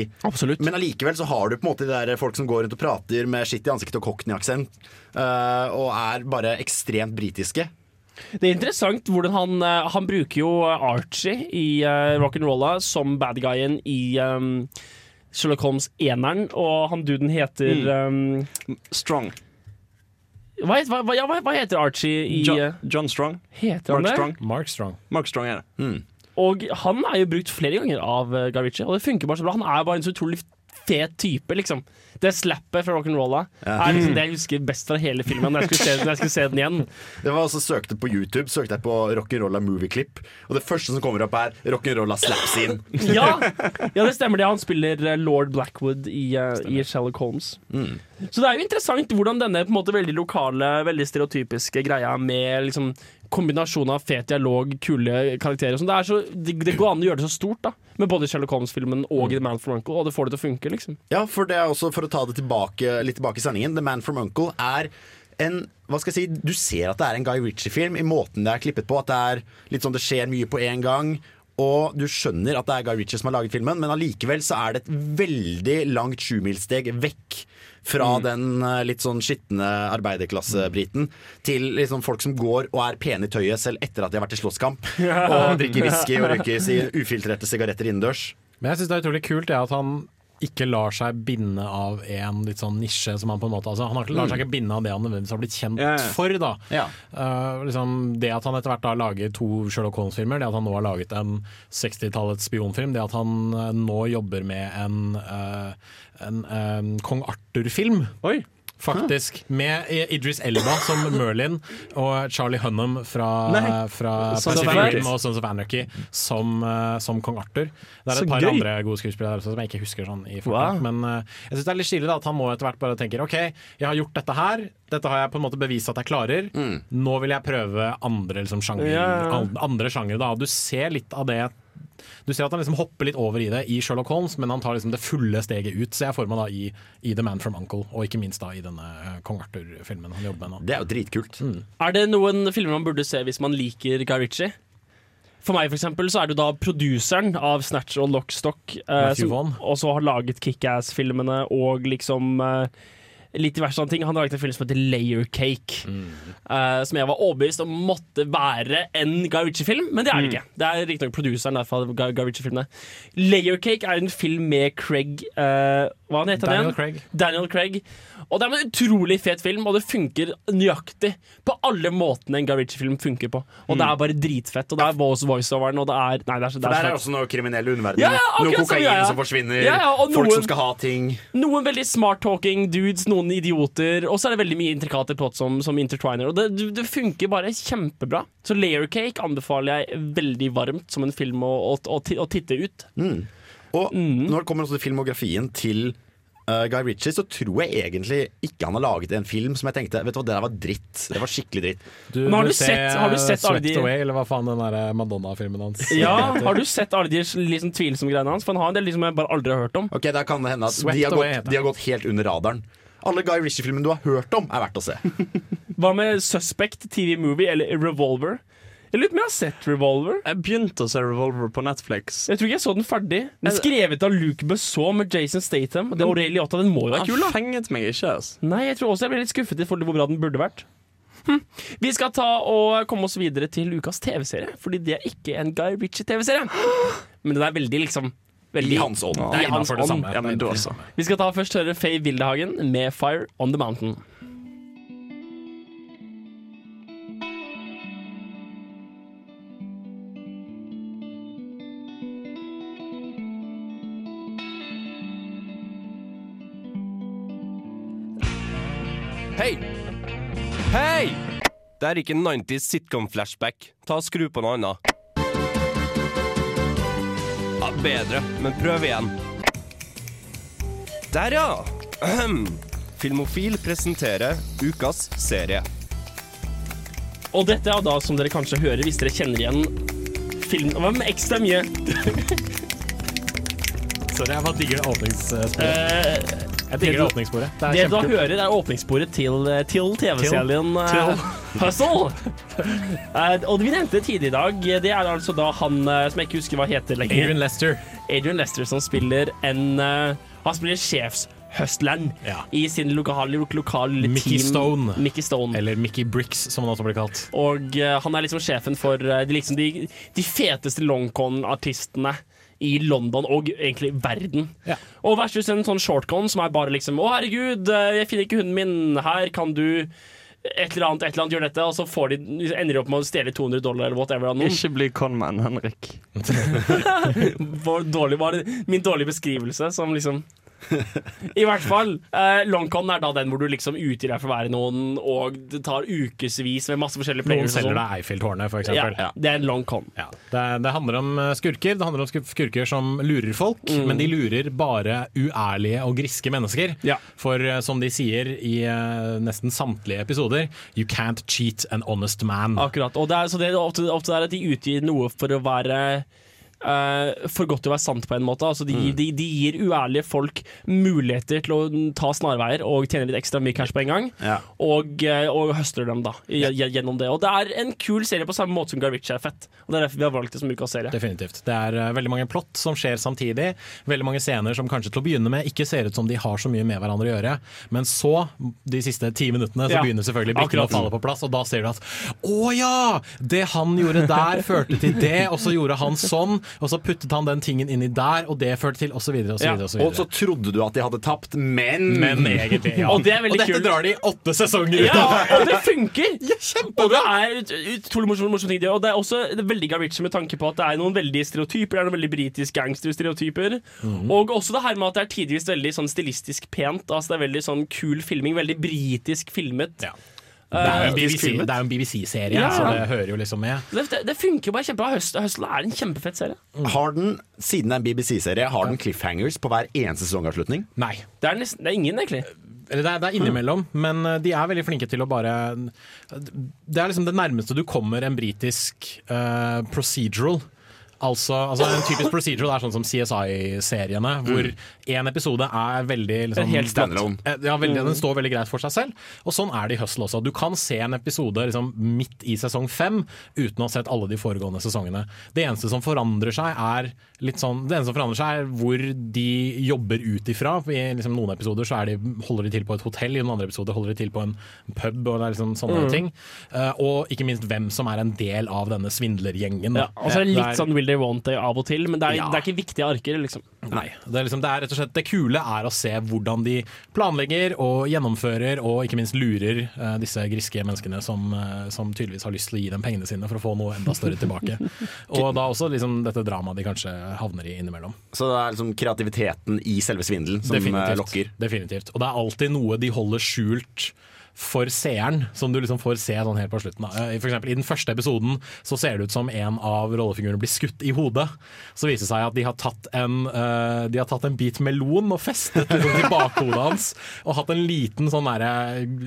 Men allikevel så har du på en måte de der folk som går rundt og prater med skitt i ansiktet og cockney-aksent, uh, og er bare ekstremt britiske. Det er interessant hvordan han eh, Han bruker jo Archie i uh, rock'n'rolla som bad guyen i um, Sherlock Holmes eneren, og han duden heter um, Strong. Hva, hva, hva, ja, hva, heter Archie i John, eh, John Strong. Heter han det? Strong. Mark Strong. Mark Strong er det. Og han er jo brukt flere ganger av uh, og det funker bare så bra. Han er bare en så utrolig fet type, liksom. Det slappet fra rock'n'rolla Ja. er liksom det jeg husker best fra hele filmen når jeg skulle se, jeg skulle se den igjen. Det var altså søkte på YouTube søkte jeg på rock'n'rolla movieclip, og det første som kommer opp, er rock'n'rolla slap scene. Ja, ja, det stemmer det. Han spiller eh, lord Blackwood i, uh, i Sherlock Holmes. Mm. Så det er jo interessant hvordan denne på en måte veldig lokale, veldig stereotypiske greia med liksom kombinasjon av fet dialog, kule karakterer sånn, det, så, det, det går an å gjøre det så stort, da. Med både Sherlock Holmes-filmen og The Man from Uncle, og det får det til å funke, liksom. Ja, for det er også for å ta det tilbake, litt tilbake i sendingen. The Man from Uncle er en hva skal jeg si, Du ser at det er en Guy Ritchie-film i måten det er klippet på. At det er litt sånn det skjer mye på en gang. Og du skjønner at det er Guy Ritchie som har laget filmen, men allikevel så er det et veldig langt sjumilssteg vekk fra den eh, litt sånn skitne arbeiderklassebriten til liksom folk som går og er pene i tøyet selv etter at de har vært i slåsskamp. Og drikker whisky og røyker ufiltrerte sigaretter innendørs. Men jeg syns det er utrolig kult det at han ikke lar seg binde av en litt sånn nisje som han på en måte altså, Han har lar seg ikke binde av det han nødvendigvis har blitt kjent ja. for. da Ja. Uh, liksom, Det at han etter hvert da lager to Sherlock Holmes-filmer, det at han nå har laget en 60-tallets spionfilm, det at han eh, nå jobber med en, uh, en eh, kong Arthur-film. Faktisk. Med Idris Elba som Merlin og Charlie Hunnam fra, fra Pacific Rim og Sons of Anarchy som, eh, som kong Arthur. Det er Så et par gøy. andre gode skuespillere der også, som jeg ikke husker sånn i farten. Wow. Men eh, jeg syns det er litt stilig at han må etter hvert bare tenker OK, jeg har gjort dette her. Dette har jeg på en måte bevist at jeg klarer. Nå vil jeg prøve andre liksom, sjanger, Yeah. andre sjanger Da. Du ser litt av det du ser at han liksom hopper litt over i det i Sherlock Holmes, men han tar liksom det fulle steget ut, ser jeg for meg da i, i The Man from Uncle, og ikke minst da i denne eh, kong Arthur-filmen han jobber med nå. Det er jo dritkult. Er det noen filmer man burde se hvis man liker Guy Ritchie? For meg for eksempel, så er det da produseren av Snatch og Lockstock, eh, som også har laget Kickass-filmene og liksom eh, litt diverse sånne ting. Han har laget en film som heter Layer Cake, eh, som jeg var overbevist om måtte være en Guy Ritchie-film, men det er det ikke. Det er riktignok produseren derfor Guy, Ritchie-filmene. Layer Cake er en film med Craig eh, Hva heter han Daniel igjen? Craig. Daniel Craig. Og det er en utrolig fet film, og det funker nøyaktig på alle måtene en Guy Ritchie-film funker på. Og det er bare dritfett, og det er voice- voiceoveren, og det er Nei, det er så, det der er er også noe kriminell underverden. Ja, ja, noe kokain som som forsvinner, Ja, og folk som skal ha ting. Noen veldig smart-talking dudes, noen idioter, og så er det veldig mye intrikate plot som, som intertwiner. Og det, det funker bare kjempebra. Så Layer Cake anbefaler jeg veldig varmt som en film å, å, å, å titte ut. Mm. Og når det kommer også til filmografien til uh, Guy Ritchie, så tror jeg egentlig ikke han har laget en film som jeg tenkte Vet du hva, det der var dritt. Det var skikkelig dritt. Du, Men har du, du se, sett- har du sett alle de- Away, eller hva faen den der eh, Madonna-filmen hans Ja. Har du sett alle de liksom, tvilsomme greiene hans? For han har en del liksom jeg bare aldri har hørt om. Ok, Da kan det hende at de har, gått, de har gått helt under radaren. Alle Guy Ritchie-filmene du har hørt om, er verdt å se. Hva med Suspect TV Movie eller Revolver? Jeg lurer på om jeg har sett Revolver. Jeg begynte å se Revolver på Netflix. Jeg tror ikke jeg så den ferdig. Den er skrevet av Luke Besson med Jason Statham. Og det er Aurel Liotta. Den må jo være kul, da. fenget meg ikke. ass. Nei, jeg tror også jeg ble litt skuffet i forhold til hvor bra den burde vært. Hm. Vi skal ta og komme oss videre til ukas TV-serie, fordi det er ikke en Guy Ritchie-TV-serie. Men den er veldig liksom veldig, I hans ånd. Det er hans ånd. Ja, så. Vi skal ta først høre Faye Wildehagen med 'Fire On The Mountain'. Er ikke 90s sitcom-flashback. Ta og Skru på noe annet. Ja, bedre, men prøv igjen. Der, ja! Ahem. Filmofil presenterer ukas serie. Og dette er da, som dere kanskje hører hvis dere kjenner igjen film... Hva med ekstra mye? Sorry, jeg bare digger det åpningssporet. Eh, Jeg digger det åpningssporet. Det er Det du hører, er åpningssporet til, eh, til TV-serien Til. eh, Til. Hustle. Uh, og vi nevnte tidlig i dag. Det er altså da han uh, som jeg ikke husker hva heter lenger. Adrian Lester. Adrian Lester som spiller en uh, Han spiller sjefshustleren i sin lokale, lo- lokale Mickey team. Stone. Mickey Stone. Eller Mickey Bricks, som han også blir kalt. Og eh, han er liksom sjefen for de, liksom de, de feteste longcon-artistene i London og egentlig verden. Og versus en sånn shortcon som er bare liksom Å, herregud, jeg finner ikke hunden min. Her kan du et eller annet, et eller annet gjør dette, og så får de, ender de opp med å stjele 200 dollar eller whatever av noen. Ikke bli conman, Henrik. Hvor dårlig var det? Min dårlige beskrivelse som liksom I hvert fall. Eh, Longcon er da den hvor du liksom utgir deg for å være noen, og det tar ukevis med masse forskjellige players. Noen selger sånn. deg Eiffeltårnet, for Ja, ja, det er en longcon. Ja. Det, det handler om eh, skurker. Det handler om skurker som lurer folk, Mm. men de lurer bare uærlige og griske mennesker. For eh, som de sier i uh, nesten samtlige episoder, you can't cheat an honest man. Akkurat. Og det er, så det er ofte, ofte er at de utgir noe for å være eh, for godt til å være sant, på en måte. Altså, de, Mm. de, de gir uærlige folk muligheter til å ta snarveier og tjene litt ekstra mye cash på en gang. Og, uh, og høster dem da gjennom det. Og det er en kul serie på samme måte som Garvich er fett. Og Det er derfor vi har valgt det som ukas serie. Definitivt. Det er uh, veldig mange plott som skjer samtidig. Veldig mange scener som kanskje til å begynne med ikke ser ut som de har så mye med hverandre å gjøre. Men så, de siste ti minuttene, så Ja, begynner selvfølgelig brikkene å falle på plass, og da ser du at å ja! Det han gjorde der, førte til det, og så gjorde han sånn, og så puttet han den tingen inni der, og det førte til og så videre og så videre. Og så Og så trodde du at de hadde tapt, men Men egentlig, ja. Og det er veldig dette kult. drar de åtte sesonger ut Ja, og det funker! og det er utrolig morsomt, morsomt ting. Og det er også veldig Garvich med tanke på at det er noen veldig stereotyper. Det er noen veldig britisk gangsterstereotyper. Mm. Og også det her med at det er tidvis veldig sånn stilistisk pent. Altså Det er veldig sånn kul filming. Veldig britisk filmet. Det er jo en Eh, BBC en BBC-serie, Ja. så det hører jo liksom med. Det, det, det funker jo bare kjempebra. Høst- Hustle er en kjempefett serie. Har den, siden det er en BBC-serie, har den cliffhangers på hver eneste sesongavslutning? Nei. Det er, nesten, det er ingen, egentlig. Eller det er, det er innimellom, men eh, de er veldig flinke til å bare Det er liksom det nærmeste du kommer en britisk uh, procedural. Altså, altså En typisk procedural er sånn som CSI-seriene, hvor én episode er veldig liksom, Helt standalone. Eh, Ja, veldig, Mm. Den står veldig greit for seg selv. Og sånn er det i Hustle også. Du kan se en episode liksom, midt i sesong fem uten å ha sett alle de foregående sesongene. Det eneste som forandrer seg, er litt sånn Det eneste som forandrer seg er hvor de jobber ut ifra. I liksom, noen episoder så er de, holder de til på et hotell, i noen andre episoder holder de til på en pub. Og det er liksom sånne Mm. ting Uh, Og ikke minst hvem som er en del av denne svindlergjengen. Ja, altså, så er litt Det er- sånn Will They Want They av og til, men det er, Ja. det er ikke viktige arker. liksom Nei. Det er, liksom, det er rett og slett det kule er å se hvordan de planlegger og gjennomfører og ikke minst lurer uh, disse griske menneskene som, uh, som tydeligvis har lyst til å gi dem pengene sine for å få noe enda større tilbake. og da også liksom dette dramaet de kanskje havner i innimellom. Så det er liksom kreativiteten i selve svindelen som Definitivt. lokker. Definitivt. Og det er alltid noe de holder skjult for seeren, som du liksom får se sånn helt på slutten. Eh, For eksempel, I den første episoden så ser det ut som en av rollefigurene blir skutt i hodet. Så viser det seg at de har tatt en, uh, de har tatt en bit melon og festet liksom til bakhodet hans. Og hatt en liten sånn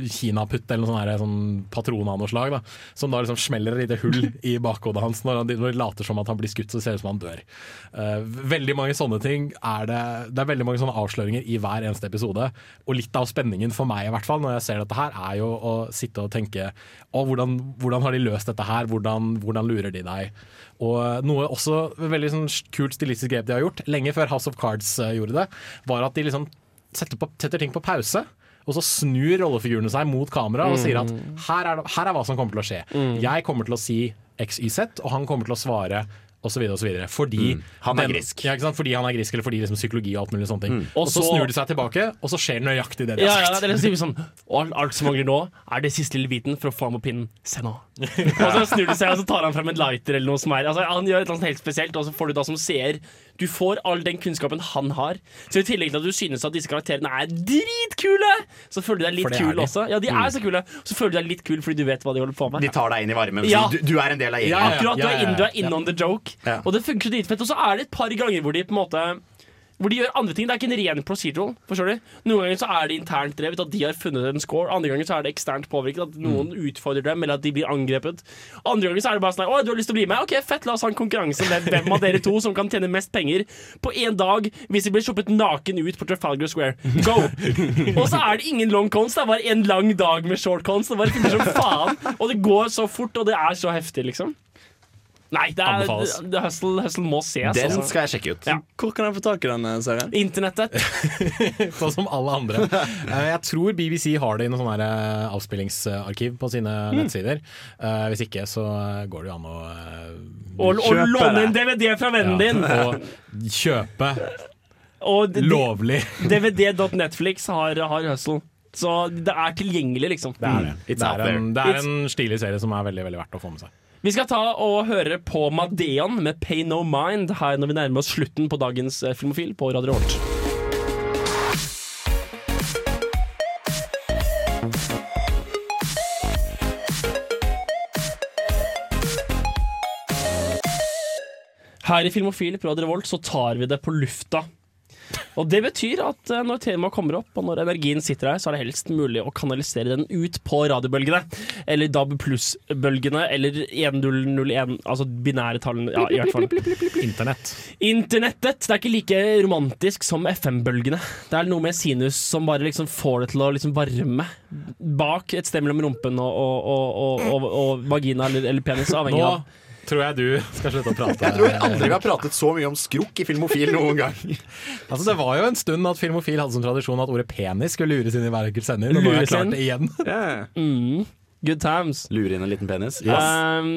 kinaputt eller noe sånn, sånn patron av noe slag. da, Som da liksom smeller et lite hull i bakhodet hans. Når, han, later som at han blir skutt, så ser det ut som han dør. Uh, veldig mange sånne ting er det Det er veldig mange sånne avsløringer i hver eneste episode. Og litt av spenningen for meg i hvert fall når jeg ser dette her, er jo å sitte og tenke å, hvordan, hvordan har de løst dette her? Hvordan, hvordan lurer de deg? Og noe også veldig sånn kult stilistisk grep de har gjort, lenge før House of Cards eh, gjorde det, var at de liksom setter, på, setter ting på pause. Og så snur rollefigurene seg mot kamera og sier at her er, det, her er hva som kommer til å skje. Jeg kommer til å si XYZ, og han kommer til å svare osv. Fordi, Mm. Han er den- grisk. Ja, fordi han er grisk, eller fordi liksom psykologi og alt mulig sånne ting. Mm. Og så snur de seg tilbake, og så skjer nøyaktig det de Ja, har ja, sagt. det er liksom sånn alt, alt som mangler nå, er det siste lille biten for å få ham på pinnen. Se nå. og så snur de seg, og så tar han frem en lighter eller noe som er altså, Han gjør et eller annet helt spesielt, og så får du da som seer Du får all den kunnskapen han har. Så i tillegg til at du synes at disse karakterene er dritkule, så føler du deg litt kul de. også. Ja, de Mm. er så kule. Så føler du deg litt kul fordi du vet hva de holder på med. De tar deg inn i varmen. Ja. Du, du er en del av gjengen. Akkurat, du er in, du er in on the joke. Ja. Og det funker så dritfett. Og så er det et par ganger hvor de på en måte hvor de gjør andre ting. Det er ikke en ren procedural. Forstår du? Noen ganger så er det internt drevet, at de har funnet en score. Andre ganger så er det eksternt påvirket, at noen utfordrer dem, eller at de blir angrepet. Andre ganger så er det bare sånn Å, du har lyst til å bli med? Ok, fett, la oss ha en konkurranse med hvem av dere to som kan tjene mest penger på én dag hvis de blir sluppet naken ut på Trafalgar Square. Go! Og så er det ingen long cons, det er bare en lang dag med short cons. Det bare funker som faen. Og det går så fort, og det er så heftig, liksom. Nei, det er, det, hustle, hustle må ses. Den altså. skal jeg sjekke ut. Ja. Hvor kan jeg få tak i den serien? Internettet. sånn som alle andre. Eh, Jeg tror BBC har det i noe sånn eh, avspillingsarkiv på sine Mm. nettsider. Eh, Hvis ikke, så går det jo an å eh, Og, og låne en. DVD fra vennen din. Og kjøpe Og lovlig. DVD.netflix har, har hustle. Så det er tilgjengelig, liksom. Det er det. Det er, en, det er en stilig serie som er veldig veldig verdt å få med seg. Vi skal ta og høre på Madeon med Pay No Mind her når vi nærmer oss slutten på dagens eh, Filmofil på Radio Revolt. Her i Filmofil på Radio Revolt så tar vi det på lufta. Og Det betyr at eh, når temaet kommer opp, og når energien sitter her, så er det helst mulig å kanalisere den ut på radiobølgene. Eller DAB pluss-bølgene, eller 1001, altså binære tallene. Ja, i hvert fall. Internett. Internettet det er ikke like romantisk som FM-bølgene. Det er noe med sinus som bare liksom får det til å liksom varme bak et sted mellom rumpen og, og, og, og, og, og vagina eller, eller penis, avhengig av tror jeg du skal slutte å prate. Jeg tror aldri vi har pratet så mye om skrukk i Filmofil noen gang. Altså Det var jo en stund at Filmofil hadde som tradisjon at ordet penis skulle lures inn i hver enkelt sender. Nå har jeg klart det igjen. Mm, good times. Lure inn en liten penis. Um,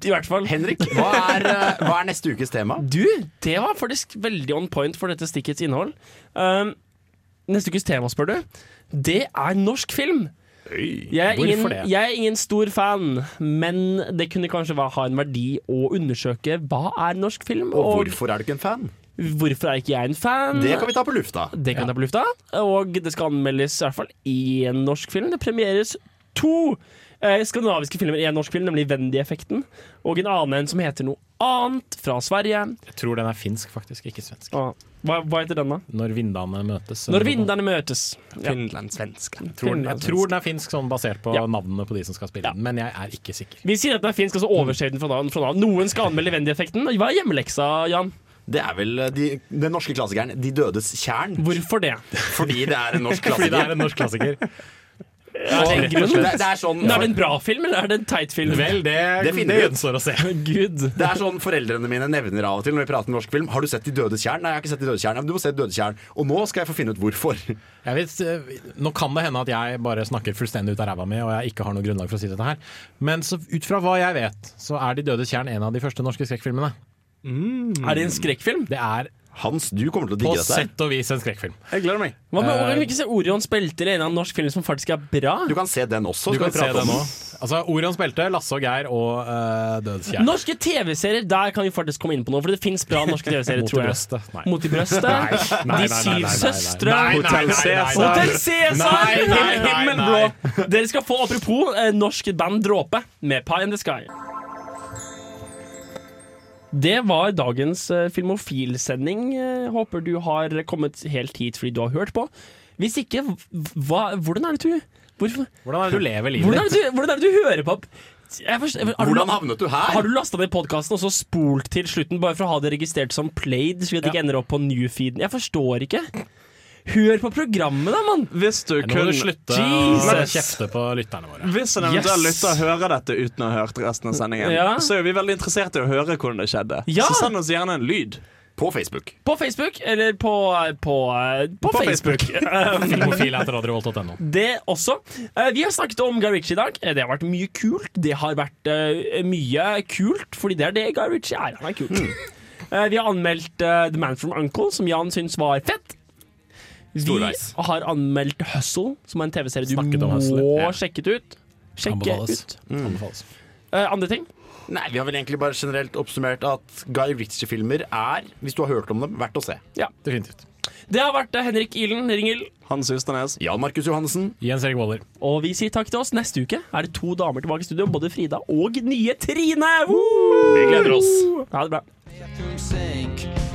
I hvert fall. Henrik, hva er, eh, hva er neste ukes tema? Du, det var faktisk veldig on point for dette stikkets innhold. Um, neste ukes tema, spør du, det er norsk film. Jeg er, ingen, det? jeg er ingen stor fan, men det kunne kanskje ha en verdi å undersøke hva er norsk film. Og hvorfor er du ikke en fan? hvorfor er ikke jeg en fan? Det kan vi ta på lufta. Det kan ja. ta på lufta. Og det skal anmeldes i hvert fall én norsk film. Det premieres to eh, skandinaviske filmer i en norsk film, nemlig Wendy-effekten. Og en annen en som heter noe annet, fra Sverige. Jeg tror den er finsk, faktisk, ikke svensk. Ah, hva, hva heter den, da? Når vindene møtes. Når vindene møtes. Ja. Finlandssvenska. Jeg tror, jeg tror den er finsk sånn basert på Ja. navnene på de som skal spille den, men jeg er ikke sikker. Vi sier at den er finsk, og så overser den fra da. Fra. Noen skal anmelde Wendy-effekten. Hva er hjemmeleksa, Jan? Det er vel eh, de, den norske klassikeren 'De dødes kjern'. Hvorfor det? Fordi det er en norsk Fordi det er en norsk klassiker. Er det en? Det, det er sånn er det en bra film, eller er det en teit film? Vel, det, Det det, gjenstår å se. Gud. Det er sånn foreldrene mine nevner av og til når vi prater om norsk film. Har du sett De dødes kjern? Nei, jeg har ikke sett De dødes kjern. Men Du må se De dødes kjern. Og nå skal jeg få finne ut hvorfor. Jeg vet, eh, nå kan det hende at jeg bare snakker fullstendig ut av ræva mi, og jeg ikke har noe grunnlag for å si dette her. Men så, ut fra hva jeg vet, så er De dødes kjern en av de første norske skrekkfilmene. Er det en skrekkfilm? Det er Hans, du kommer til å på digge dette. her. sett og vis en skrekkfilm. Jeg gleder meg. Hva med Eh, Kan vi ikke se Orions belte eller en annen norsk film som faktisk er bra? Du kan se den også. Du skal kan vi se prate også nå. Altså, Orions belte, Lasse og Geir og uh, Dødskjær. Norske TV-serier, der kan vi faktisk komme inn på noe. For det fins bra norske TV-serier, Mot i tror jeg. brøstet. Nei. Mot i brøstet. Nei, nei, De nei, syv nei, nei, nei. søstre. Nei, nei, Hotell nei, nei, nei, Cæsar. Hotell Cæsar! Nei, nei, nei, Himmelblå. Dere skal få, apropos, eh, norsk band Dråpe med Pie in the Sky. Det var dagens filmofilsending Filmofil-sending. Eh, Håper du har kommet helt hit fordi du har hørt på. Hvis ikke, hva, hvordan er det du Hvorfor? Hvordan er det du lever livet Hvordan er ditt? det du, hvordan er det du hører på? Jeg forstår, har du- Hvordan havnet du her? Har du lasta ned podkasten og så spolt til slutten bare for å ha det registrert som played, slik at det ikke ender opp på newfeeden? Jeg forstår ikke. Hør på programmet, da, mann! Hvis du Nå må du slutte Jesus. å kjefte på lytterne våre. Hvis en eventuell Yes. lytter hører dette uten å ha hørt resten av sendingen, Ja. så er vi veldig interessert i å høre hvordan det skjedde. Ja. Så send oss gjerne en lyd. På Facebook. På Facebook, eller på På, på, På Facebook. Filmofil etter radiovolt.no. Det også. Eh, Vi har snakket om Guy Ritchie i dag. Eh, Det har vært mye kult. Det har vært eh, mye kult, fordi det er det Guy Ritchie er. Han er kult. Eh, Vi har anmeldt eh, The Man from Uncle, som Jan syns var fett. Vi har anmeldt Hustle, som er en TV-serie du Snakket må ja. sjekke ut. Sjekke Anbefales. ut. Anbefales. Uh, andre ting? Nei, Vi har vel egentlig bare generelt oppsummert at Guy Ritchie-filmer er, hvis du har hørt om dem, verdt å se. Ja. Definitivt. Det har vært eh, Henrik Ilen, Ringel. Hans Justernes. Jan Markus Johannessen. Jens Erik Waller. Og vi sier takk til oss. Neste uke er det to damer tilbake i studio, både Frida og nye Trine. Woo! Vi gleder oss. Ha det bra.